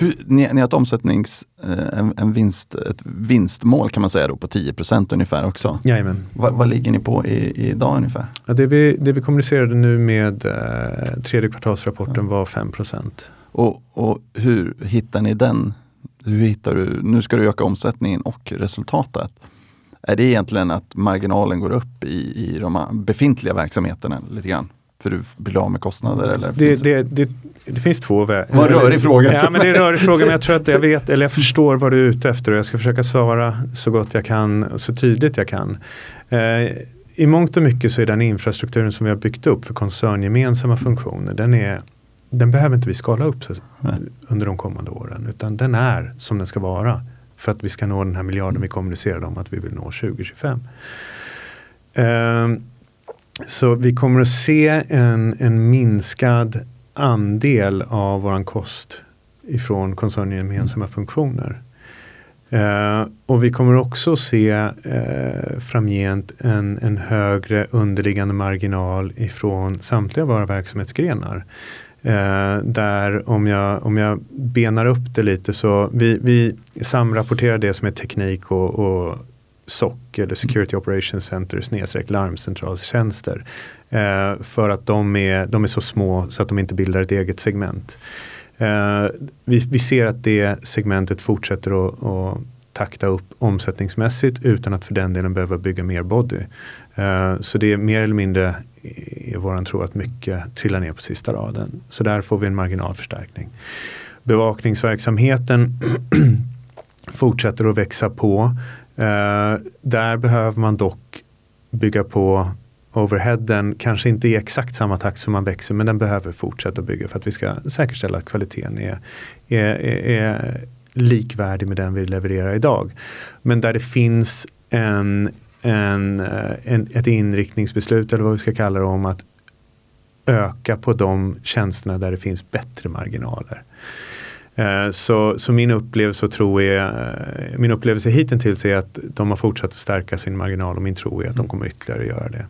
Hur, ni, ni har ett omsättnings, eh, en, en vinst, ett vinstmål kan man säga då på 10% ungefär också. Jajamän. Vad, vad ligger ni på i idag ungefär? Ja, det, vi, det vi kommunicerade nu med eh, tredje kvartalsrapporten var 5 Och, och hur hittar ni den? Hur hittar du, nu ska du öka omsättningen och resultatet. Är det egentligen att marginalen går upp i, i de befintliga verksamheterna lite grann? För du blir av med kostnader eller? Det, finns det, det, det finns två vägar. Det var en rörig fråga Ja, men det är en rörig fråga men jag tror att jag vet, eller jag förstår vad du är ute efter och jag ska försöka svara så gott jag kan, så tydligt jag kan. Eh, I mångt och mycket så är den infrastrukturen som vi har byggt upp för koncerngemensamma funktioner, den, är, den behöver inte vi skala upp Nej. under de kommande åren, utan den är som den ska vara för att vi ska nå den här miljarden vi kommunicerade om att vi vill nå 2025. Ehm, så vi kommer att se en, en minskad andel av våran kost ifrån koncerngemensamma funktioner. Eh, och vi kommer också se eh, framgent en, en högre underliggande marginal ifrån samtliga våra verksamhetsgrenar. Eh, där om jag, om jag benar upp det lite så vi, vi samrapporterar det som är teknik och, och SOC eller Security Operations Center snedstreck larmcentralstjänster. Eh, för att de är, de är så små så att de inte bildar ett eget segment. Eh, vi, vi ser att det segmentet fortsätter att, att takta upp omsättningsmässigt utan att för den delen behöva bygga mer body. Eh, så det är mer eller mindre i våran tro att mycket trillar ner på sista raden. Så där får vi en marginalförstärkning. Bevakningsverksamheten <clears throat> fortsätter att växa på. Eh, där behöver man dock bygga på overheaden, kanske inte i exakt samma takt som man växer, men den behöver fortsätta bygga för att vi ska säkerställa att kvaliteten är, är, är, likvärdig med den vi levererar idag. Men där det finns en, en, eh, en, ett inriktningsbeslut eller vad vi ska kalla det om att öka på de tjänsterna där det finns bättre marginaler. Eh, Så, så min upplevelse och tro är, eh, min upplevelse hittills är att de har fortsatt att stärka sin marginal och min tro är att de kommer ytterligare göra det.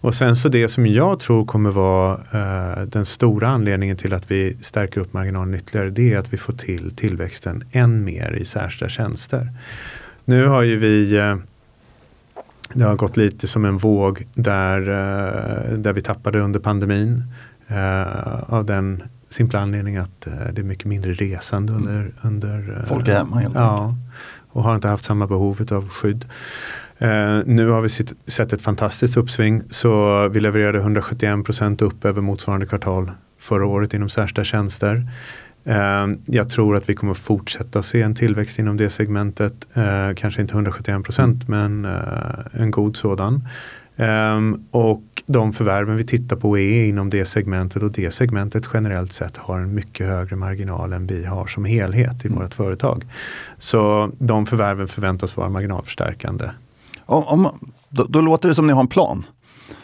Och sen så det som jag tror kommer vara eh, den stora anledningen till att vi stärker upp marginalen ytterligare det är att vi får till tillväxten än mer i särskilda tjänster. Nu har ju vi det har gått lite som en våg där, där vi tappade under pandemin. av den simpla anledningen att eh, det är mycket mindre resande under... under eh, Folk är hemma helt Ja, och har inte haft samma behov av skydd. Eh, nu har vi sitt, sett ett fantastiskt uppsving så vi levererade 171% upp över motsvarande kvartal förra året inom särskilda tjänster. Ehm, jag tror att vi kommer fortsätta se en tillväxt inom det segmentet. Eh, kanske inte 171 procent men en god sådan. Um, och de förvärven vi tittar på är inom det segmentet och det segmentet generellt sett har en mycket högre marginal än vi har som helhet i mm. vårt företag. Så de förvärven förväntas vara marginalförstärkande. Om, om, då, då låter det som ni har en plan.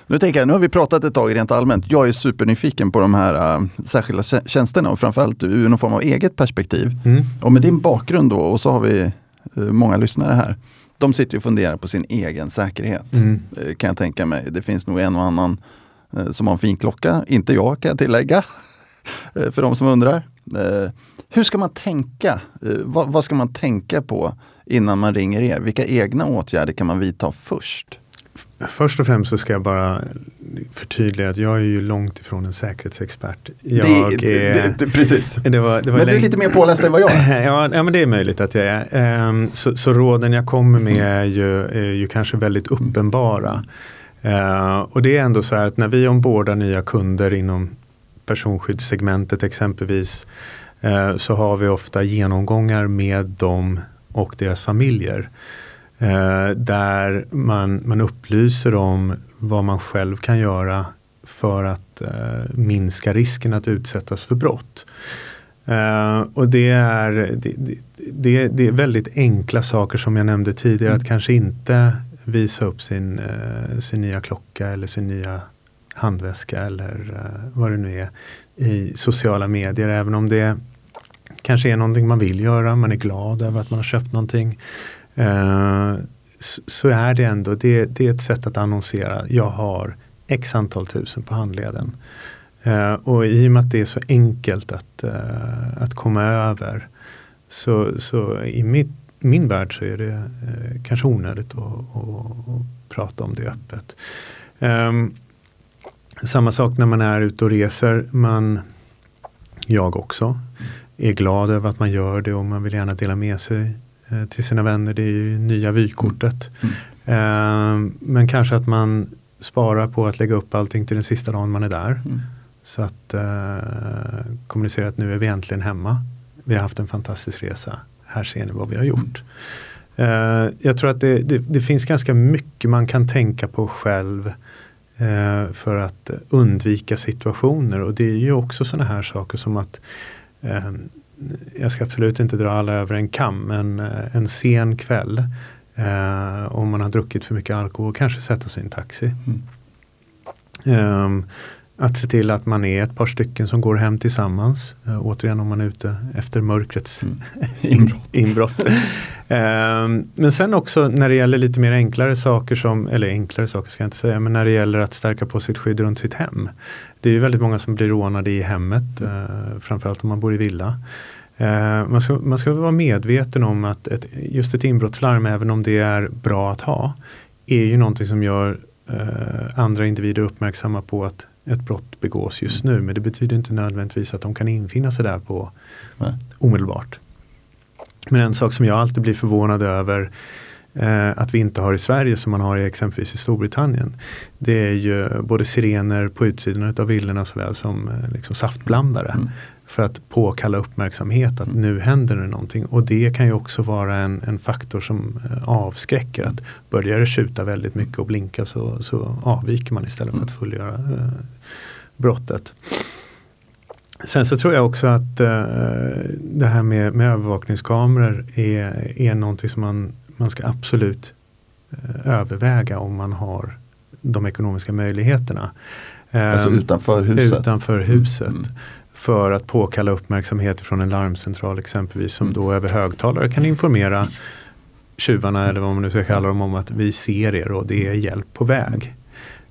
Nu tänker jag, nu har vi pratat ett tag rent allmänt. Jag är supernyfiken på de här uh, särskilda tjänsterna och framförallt ur någon form av eget perspektiv. Mm. Och med din bakgrund då, och så har vi uh, många lyssnare här. De sitter och funderar på sin egen säkerhet, mm. uh, kan jag tänka mig. Det finns nog en och annan som har en fin klocka. Inte jag kan jag tillägga, <laughs> för de som undrar. hur ska man tänka? Vad, vad ska man tänka på innan man ringer er? Vilka egna åtgärder kan man vidta först? Först och främst så ska jag bara förtydliga att jag är ju långt ifrån en säkerhetsexpert. Jag det, är, det, det, precis. <laughs> Det var, det var men du är lite mer påläst än vad jag är. <laughs> ja, ja, men det är möjligt att jag är. Um, så, så, råden jag kommer med mm. är ju, är ju kanske väldigt mm. uppenbara. Uh, och det är ändå så här att när vi ombordar nya kunder inom personskyddssegmentet exempelvis uh, så har vi ofta genomgångar med dem och deras familjer. Eh, där man, man upplyser om vad man själv kan göra för att eh, minska risken att utsättas för brott. Uh, och det är, det, det, det, är väldigt enkla saker som jag nämnde tidigare. Mm. Att kanske inte visa upp sin, uh, sin nya klocka eller sin nya handväska eller uh, vad det nu är i sociala medier. Även om det kanske är någonting man vill göra. Man är glad över att man har köpt någonting. Eh, så är det ändå, det, det, är ett sätt att annonsera. Jag har x antal tusen på handleden. Uh, och i och med att det är så enkelt att, uh, att komma över så, så i mitt, min värld så är det uh, kanske onödigt att, att, att, prata om det öppet. Um, samma sak när man är ute och reser. Man, jag också, är glad över att man gör det och man vill gärna dela med sig till sina vänner. Det är ju nya vykortet. Mm. Mm. men kanske att man sparar på att lägga upp allting till den sista dagen man är där. Mm. Så att uh, kommunicera att nu är vi äntligen hemma. Vi har haft en fantastisk resa. Här ser ni vad vi har gjort. Uh, jag tror att det, det, det, finns ganska mycket man kan tänka på själv för att undvika situationer. Och det är ju också sådana här saker som att jag ska absolut inte dra alla över en kam, men eh, en sen kväll eh, om man har druckit för mycket alkohol, kanske sätta sig i en taxi. Mm. Um, att se till att man är ett par stycken som går hem tillsammans. Uh, återigen om man är ute efter mörkrets mm. <laughs> inbrott. inbrott. uh, men sen också när det gäller lite mer enklare saker som, eller enklare saker ska jag inte säga, men när det gäller att stärka på sitt skydd runt sitt hem. Det är ju väldigt många som blir rånade i hemmet, uh, framförallt om man bor i villa. Uh, man, ska, man ska vara medveten om att ett, just ett inbrottslarm, även om det är bra att ha, är ju någonting som gör uh, andra individer uppmärksamma på att ett brott begås just nu. Men det betyder inte nödvändigtvis att de kan infinna sig där på Nej. omedelbart. Men en sak som jag alltid blir förvånad över eh, att vi inte har i Sverige som man har i exempelvis i Storbritannien. Det är ju både sirener på utsidan av villorna såväl som eh, liksom saftblandare. Mm för att påkalla uppmärksamhet att nu händer det någonting. Och det kan ju också vara en, en faktor som eh, avskräcker. Att börjar det tjuta väldigt mycket och blinka så, så avviker man istället för att fullgöra eh, brottet. Sen så tror jag också att eh, det här med, med övervakningskameror är, är någonting som man, man ska absolut eh, överväga om man har de ekonomiska möjligheterna. Alltså utanför huset? Utanför huset. Mm för att påkalla uppmärksamhet från en larmcentral exempelvis som mm. då över högtalare kan informera tjuvarna eller vad man nu ska kalla dem om att vi ser er och det är hjälp på väg.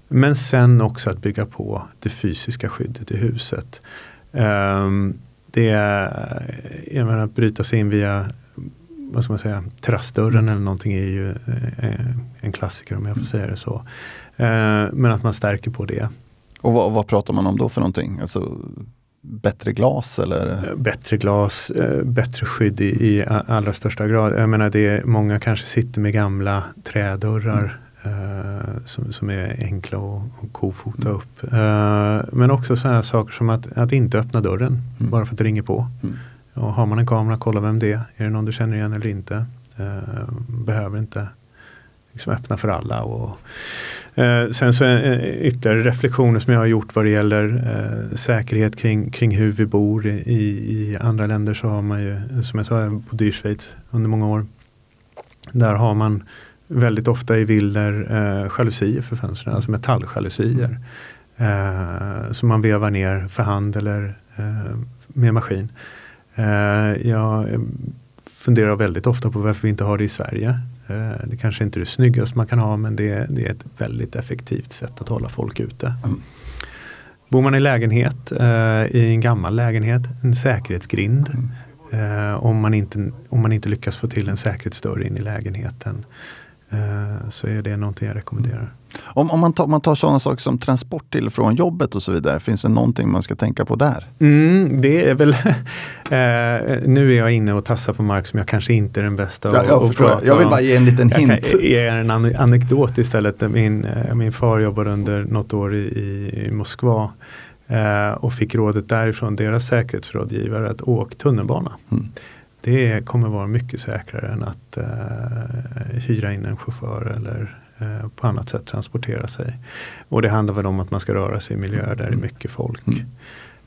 Men sen också att bygga på det fysiska skyddet i huset. Um, det är, jag menar, att bryta sig in via vad ska man säga, terrassdörren eller någonting är ju eh, en klassiker om jag får säga det så. Uh, men att man stärker på det. Och vad, vad, pratar man om då för någonting? Alltså bättre glas? Eller? Eh, bättre glas, eh, bättre skydd i, i allra största grad. Jag menar det är, många kanske sitter med gamla trädörrar Uh, som, som är enkla att, att kofota mm. upp. Men också sådana saker som att, att inte öppna dörren mm. bara för att det ringer på. Mm. Och har man en kamera, kolla vem det är. Är det någon du känner igen eller inte? Behöver inte liksom öppna för alla. Och, Eh, sen så eh, ytterligare reflektioner som jag har gjort vad det gäller eh, säkerhet kring, kring hur vi bor. I, I andra länder så har man ju, som jag sa, jag bodde i Schweiz under många år. Där har man väldigt ofta i villor eh, jalusier för fönstren, alltså metalljalusier. Eh, som man vevar ner för hand eller eh, med maskin. Eh, jag funderar väldigt ofta på varför vi inte har det i Sverige. Eh, det kanske inte är det snyggaste man kan ha men det, det, är ett väldigt effektivt sätt att hålla folk ute. Mm. Bor man i lägenhet, eh, i en gammal lägenhet, en säkerhetsgrind. Mm. Eh, om, man inte, om man inte lyckas få till en säkerhetsdörr in i lägenheten. Så är det någonting jag rekommenderar. Om, om man, tar, man tar sådana saker som transport till och från jobbet och så vidare, finns det någonting man ska tänka på där? Mm, det är väl, <laughs> eh, nu är jag inne och tassar på mark som jag kanske inte är den bästa ja, jag, att prata jag vill bara ge en liten jag hint. Jag <laughs> kan ge en anekdot istället. Min, eh, min far jobbade under något år i, i Moskva eh, och fick rådet därifrån, deras säkerhetsrådgivare, att åka tunnelbana. Mm. Det kommer vara mycket säkrare än att eh, hyra in en chaufför eller eh, på annat sätt transportera sig. Och det handlar väl om att man ska röra sig i miljöer där det är mm. mycket folk. Mm.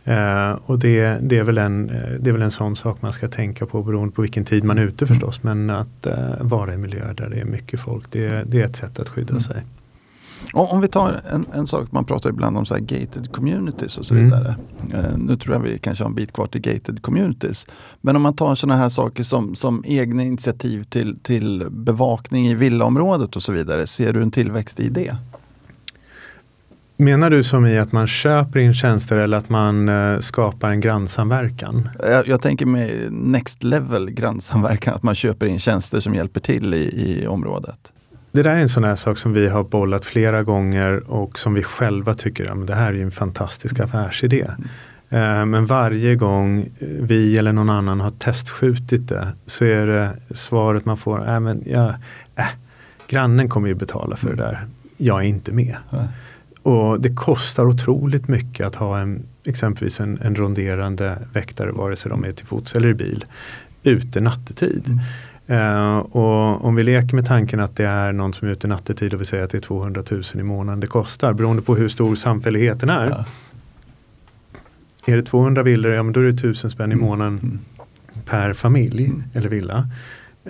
Uh, och det, det, är väl en, det är väl en sån sak man ska tänka på beroende på vilken tid man är ute förstås. Men att uh, vara i miljöer där det är mycket folk, det, det är ett sätt att skydda mm. sig. Om vi tar en, en sak, man pratar ibland om så gated communities och så mm. vidare. Uh, nu tror jag vi kanske har en bit kvar till gated communities. Men om man tar sådana här saker som, som egna initiativ till, till bevakning i villaområdet och så vidare. Ser du en tillväxt i det? Menar du som i att man köper in tjänster eller att man uh, skapar en grannsamverkan? Jag, jag, tänker med next level grannsamverkan, att man köper in tjänster som hjälper till i, i området. Det där är en sån här sak som vi har bollat flera gånger och som vi själva tycker att det här är en fantastisk affärsidé. Mm. Men varje gång vi eller någon annan har testskjutit det så är det svaret man får, äh, men ja, äh, grannen kommer ju betala för det där, jag är inte med. Mm. Och det kostar otroligt mycket att ha en, exempelvis en, en ronderande väktare, vare sig de är till fots eller i bil, ute nattetid. Mm. Uh, och om vi leker med tanken att det är någon som är ute nattetid och vi säger att det är 200 000 i månaden det kostar beroende på hur stor samfälligheten är. Ja. Är det 200 villor, ja men då är det 1000 spänn i mm. månaden mm. per familj mm. eller villa.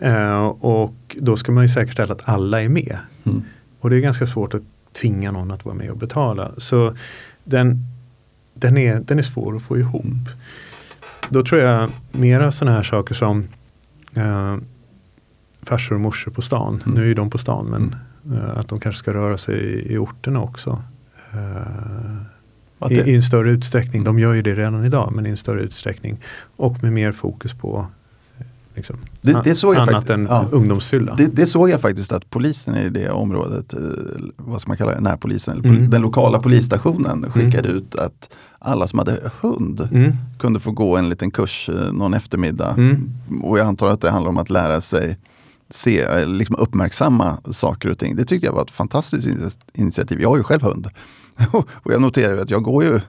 Uh, och då ska man ju säkerställa att alla är med. Mm. Och det är ganska svårt att tvinga någon att vara med och betala. Så den, den, är, den är svår att få ihop. Mm. Då tror jag mera sådana här saker som uh, farsor och morsor på stan. Mm. Nu är ju de på stan men uh, att de kanske ska röra sig i, i orterna också. Uh, i, I, en större utsträckning. De gör ju det redan idag men i en större utsträckning. Och med mer fokus på Liksom. Det, det såg jag annat än ja, ungdomsfylla. Det, det, såg jag faktiskt att polisen i det området, eh, vad ska man kalla det, närpolisen, mm. den lokala polisstationen skickade mm. ut att alla som hade hund mm. kunde få gå en liten kurs någon eftermiddag. Mm. Och jag antar att det handlar om att lära sig se, liksom uppmärksamma saker och ting. Det tyckte jag var ett fantastiskt initiativ. Jag har ju själv hund. <laughs> och jag noterar ju att jag går ju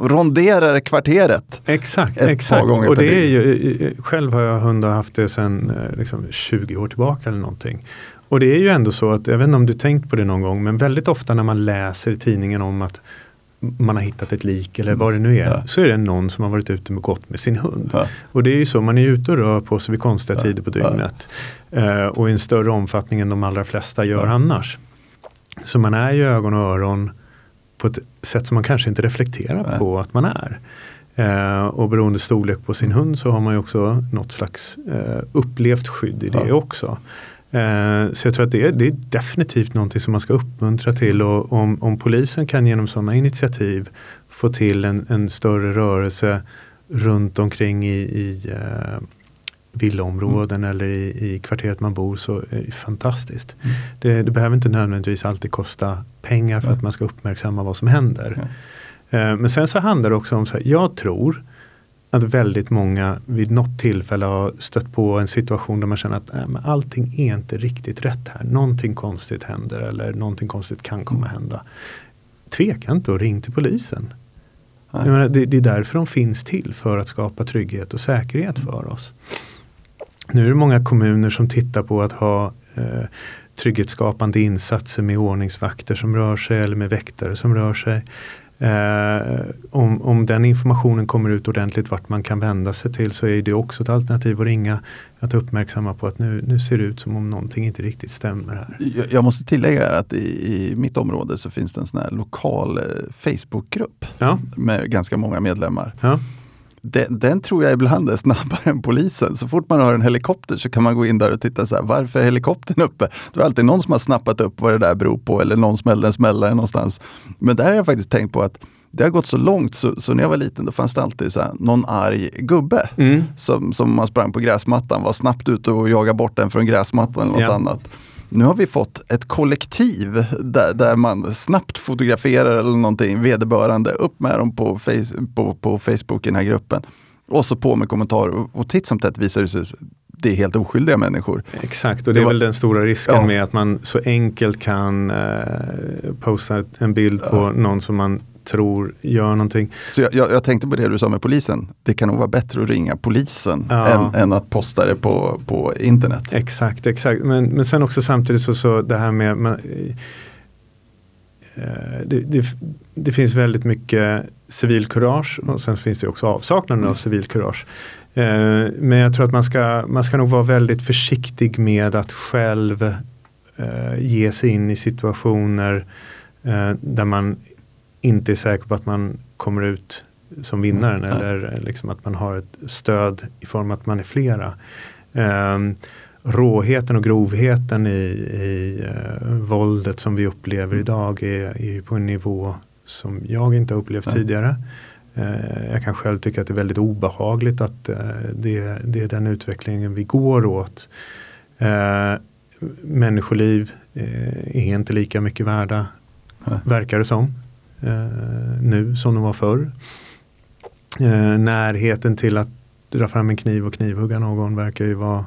ronderar kvarteret. Exakt, exakt. och det är ju, själv har jag hund och haft det sedan eh, liksom 20 år tillbaka eller någonting. Och det är ju ändå så att, jag vet inte om du tänkt på det någon gång, men väldigt ofta när man läser i tidningen om att man har hittat ett lik eller vad det nu är. Ja. Så är det någon som har varit ute och gått med sin hund. Ja. Och det är ju så, man är ute och rör på sig vid konstiga ja. tider på dygnet. Uh, och i en större omfattning än de allra flesta gör annars. Så man är ju ögon och öron på ett sätt som man kanske inte reflekterar på att man är. Uh, och beroende storlek på sin hund så har man ju också något slags uh, upplevt skydd i det också. Eh, så jag tror att det är, det är, definitivt någonting som man ska uppmuntra till och om, om polisen kan genom sådana initiativ få till en, en större rörelse runt omkring i, i uh, villaområden mm. eller i, i kvarteret man bor så är det fantastiskt. Mm. Det, det, behöver inte nödvändigtvis alltid kosta pengar för ja. att man ska uppmärksamma vad som händer. Ja. Uh, men sen så handlar det också om, så här, jag tror att väldigt många vid något tillfälle har stött på en situation där man känner att äh, men allting är inte riktigt rätt här. Någonting konstigt händer eller någonting konstigt kan komma hända. Tveka inte och ring till polisen. Menar, det, det, är därför de finns till, för att skapa trygghet och säkerhet för oss. Nu är det många kommuner som tittar på att ha eh, trygghetsskapande insatser med ordningsvakter som rör sig eller med väktare som rör sig. Eh, om, om den informationen kommer ut ordentligt vart man kan vända sig till så är det också ett alternativ att ringa. Att uppmärksamma på att nu, nu ser det ut som om någonting inte riktigt stämmer här. Jag, jag måste tillägga att i, i, mitt område så finns det en sån lokal eh, Facebookgrupp ja. med ganska många medlemmar. Ja den, den, tror jag ibland är snabbare än polisen. Så fort man har en helikopter så kan man gå in där och titta så här, varför är helikoptern uppe? Det är alltid någon som har snappat upp vad det där beror på eller någon smällde en smällare någonstans. Men där har jag faktiskt tänkt på att det har gått så långt så, så när jag var liten då fanns det alltid så här, någon arg gubbe mm. som, som man sprang på gräsmattan, var snabbt ute och jagade bort den från gräsmattan eller något ja. annat. Nu har vi fått ett kollektiv där, där man snabbt fotograferar eller någonting vederbörande, upp med dem på, face, på, på Facebook i den här gruppen. Och så på med kommentarer och titt som tätt visar det sig det är helt oskyldiga människor. Exakt och det är väl den stora risken ja. med att man så enkelt kan eh, posta en bild på ja. någon som man tror gör någonting. Så jag, jag, jag, tänkte på det du sa med polisen. Det kan nog vara bättre att ringa polisen ja. än, än, att posta det på, på internet. Exakt, exakt. Men, men sen också samtidigt så, så det här med man, eh, det, det, det, finns väldigt mycket civilkurage och sen finns det också avsaknaden mm. av civilkurage. Eh, men jag tror att man ska, man ska nog vara väldigt försiktig med att själv eh, ge sig in i situationer där man inte är säker på att man kommer ut som vinnaren mm. eller liksom att man har ett stöd i form att man är flera. Um, råheten och grovheten i, i uh, våldet som vi upplever mm. idag är, är på en nivå som jag inte har upplevt mm. tidigare. Uh, jag kan själv tycka att det är väldigt obehagligt att uh, det, det, är den utvecklingen vi går åt. människoliv är inte lika mycket värda, verkar det som nu som de var förr. Eh, närheten till att dra fram en kniv och knivhugga någon verkar ju vara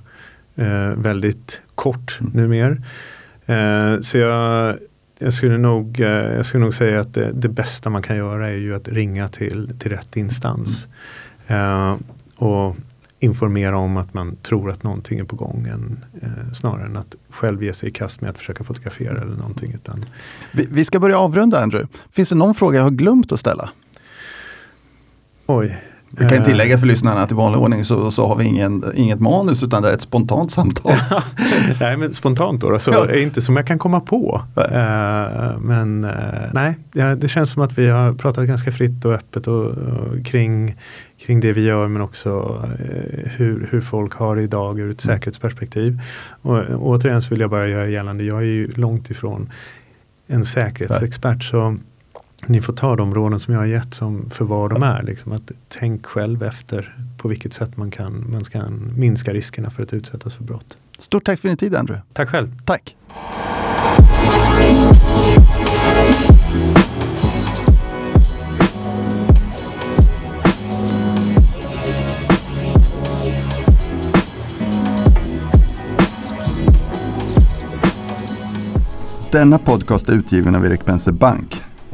eh, väldigt kort mm. numera. Eh, så jag, jag, skulle nog, eh, jag skulle nog säga att det, det, bästa man kan göra är ju att ringa till, till rätt instans. Mm. Eh, och informera om att man tror att någonting är på gång än, eh, snarare än att själv ge sig i kast med att försöka fotografera eller någonting. Utan... Vi, vi ska börja avrunda Andrew. Finns det någon fråga jag har glömt att ställa? Oj. Vi kan tillägga för lyssnarna att i vanlig ordning så, så har vi ingen, inget manus utan det är ett spontant samtal. <laughs> nej men spontant då, så ja. är inte som jag kan komma på. Uh, men uh, nej, ja, det känns som att vi har pratat ganska fritt och öppet och, och kring kring det vi gör men också eh, hur, hur folk har det idag ur ett mm. säkerhetsperspektiv. Och, och återigen så vill jag bara göra gällande, jag är ju långt ifrån en säkerhetsexpert. Så ni får ta de råden som jag har gett som för vad de är. Liksom att tänk själv efter på vilket sätt man kan, man kan minska riskerna för att utsättas för brott. Stort tack för din tid Andrew. Tack själv. Tack. Denna podcast är utgiven av Erik Penser Bank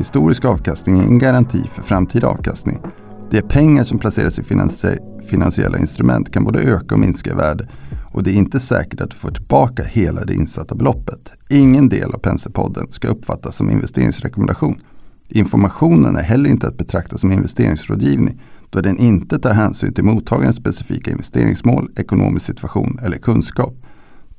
Historisk avkastning är en garanti för framtida avkastning. De pengar som placeras i finansiella instrument kan både öka och minska i värde och det är inte säkert att du får tillbaka hela det insatta beloppet. Ingen del av Penserpodden ska uppfattas som investeringsrekommendation. Informationen är heller inte att betrakta som investeringsrådgivning då den inte tar hänsyn till mottagarens specifika investeringsmål, ekonomisk situation eller kunskap.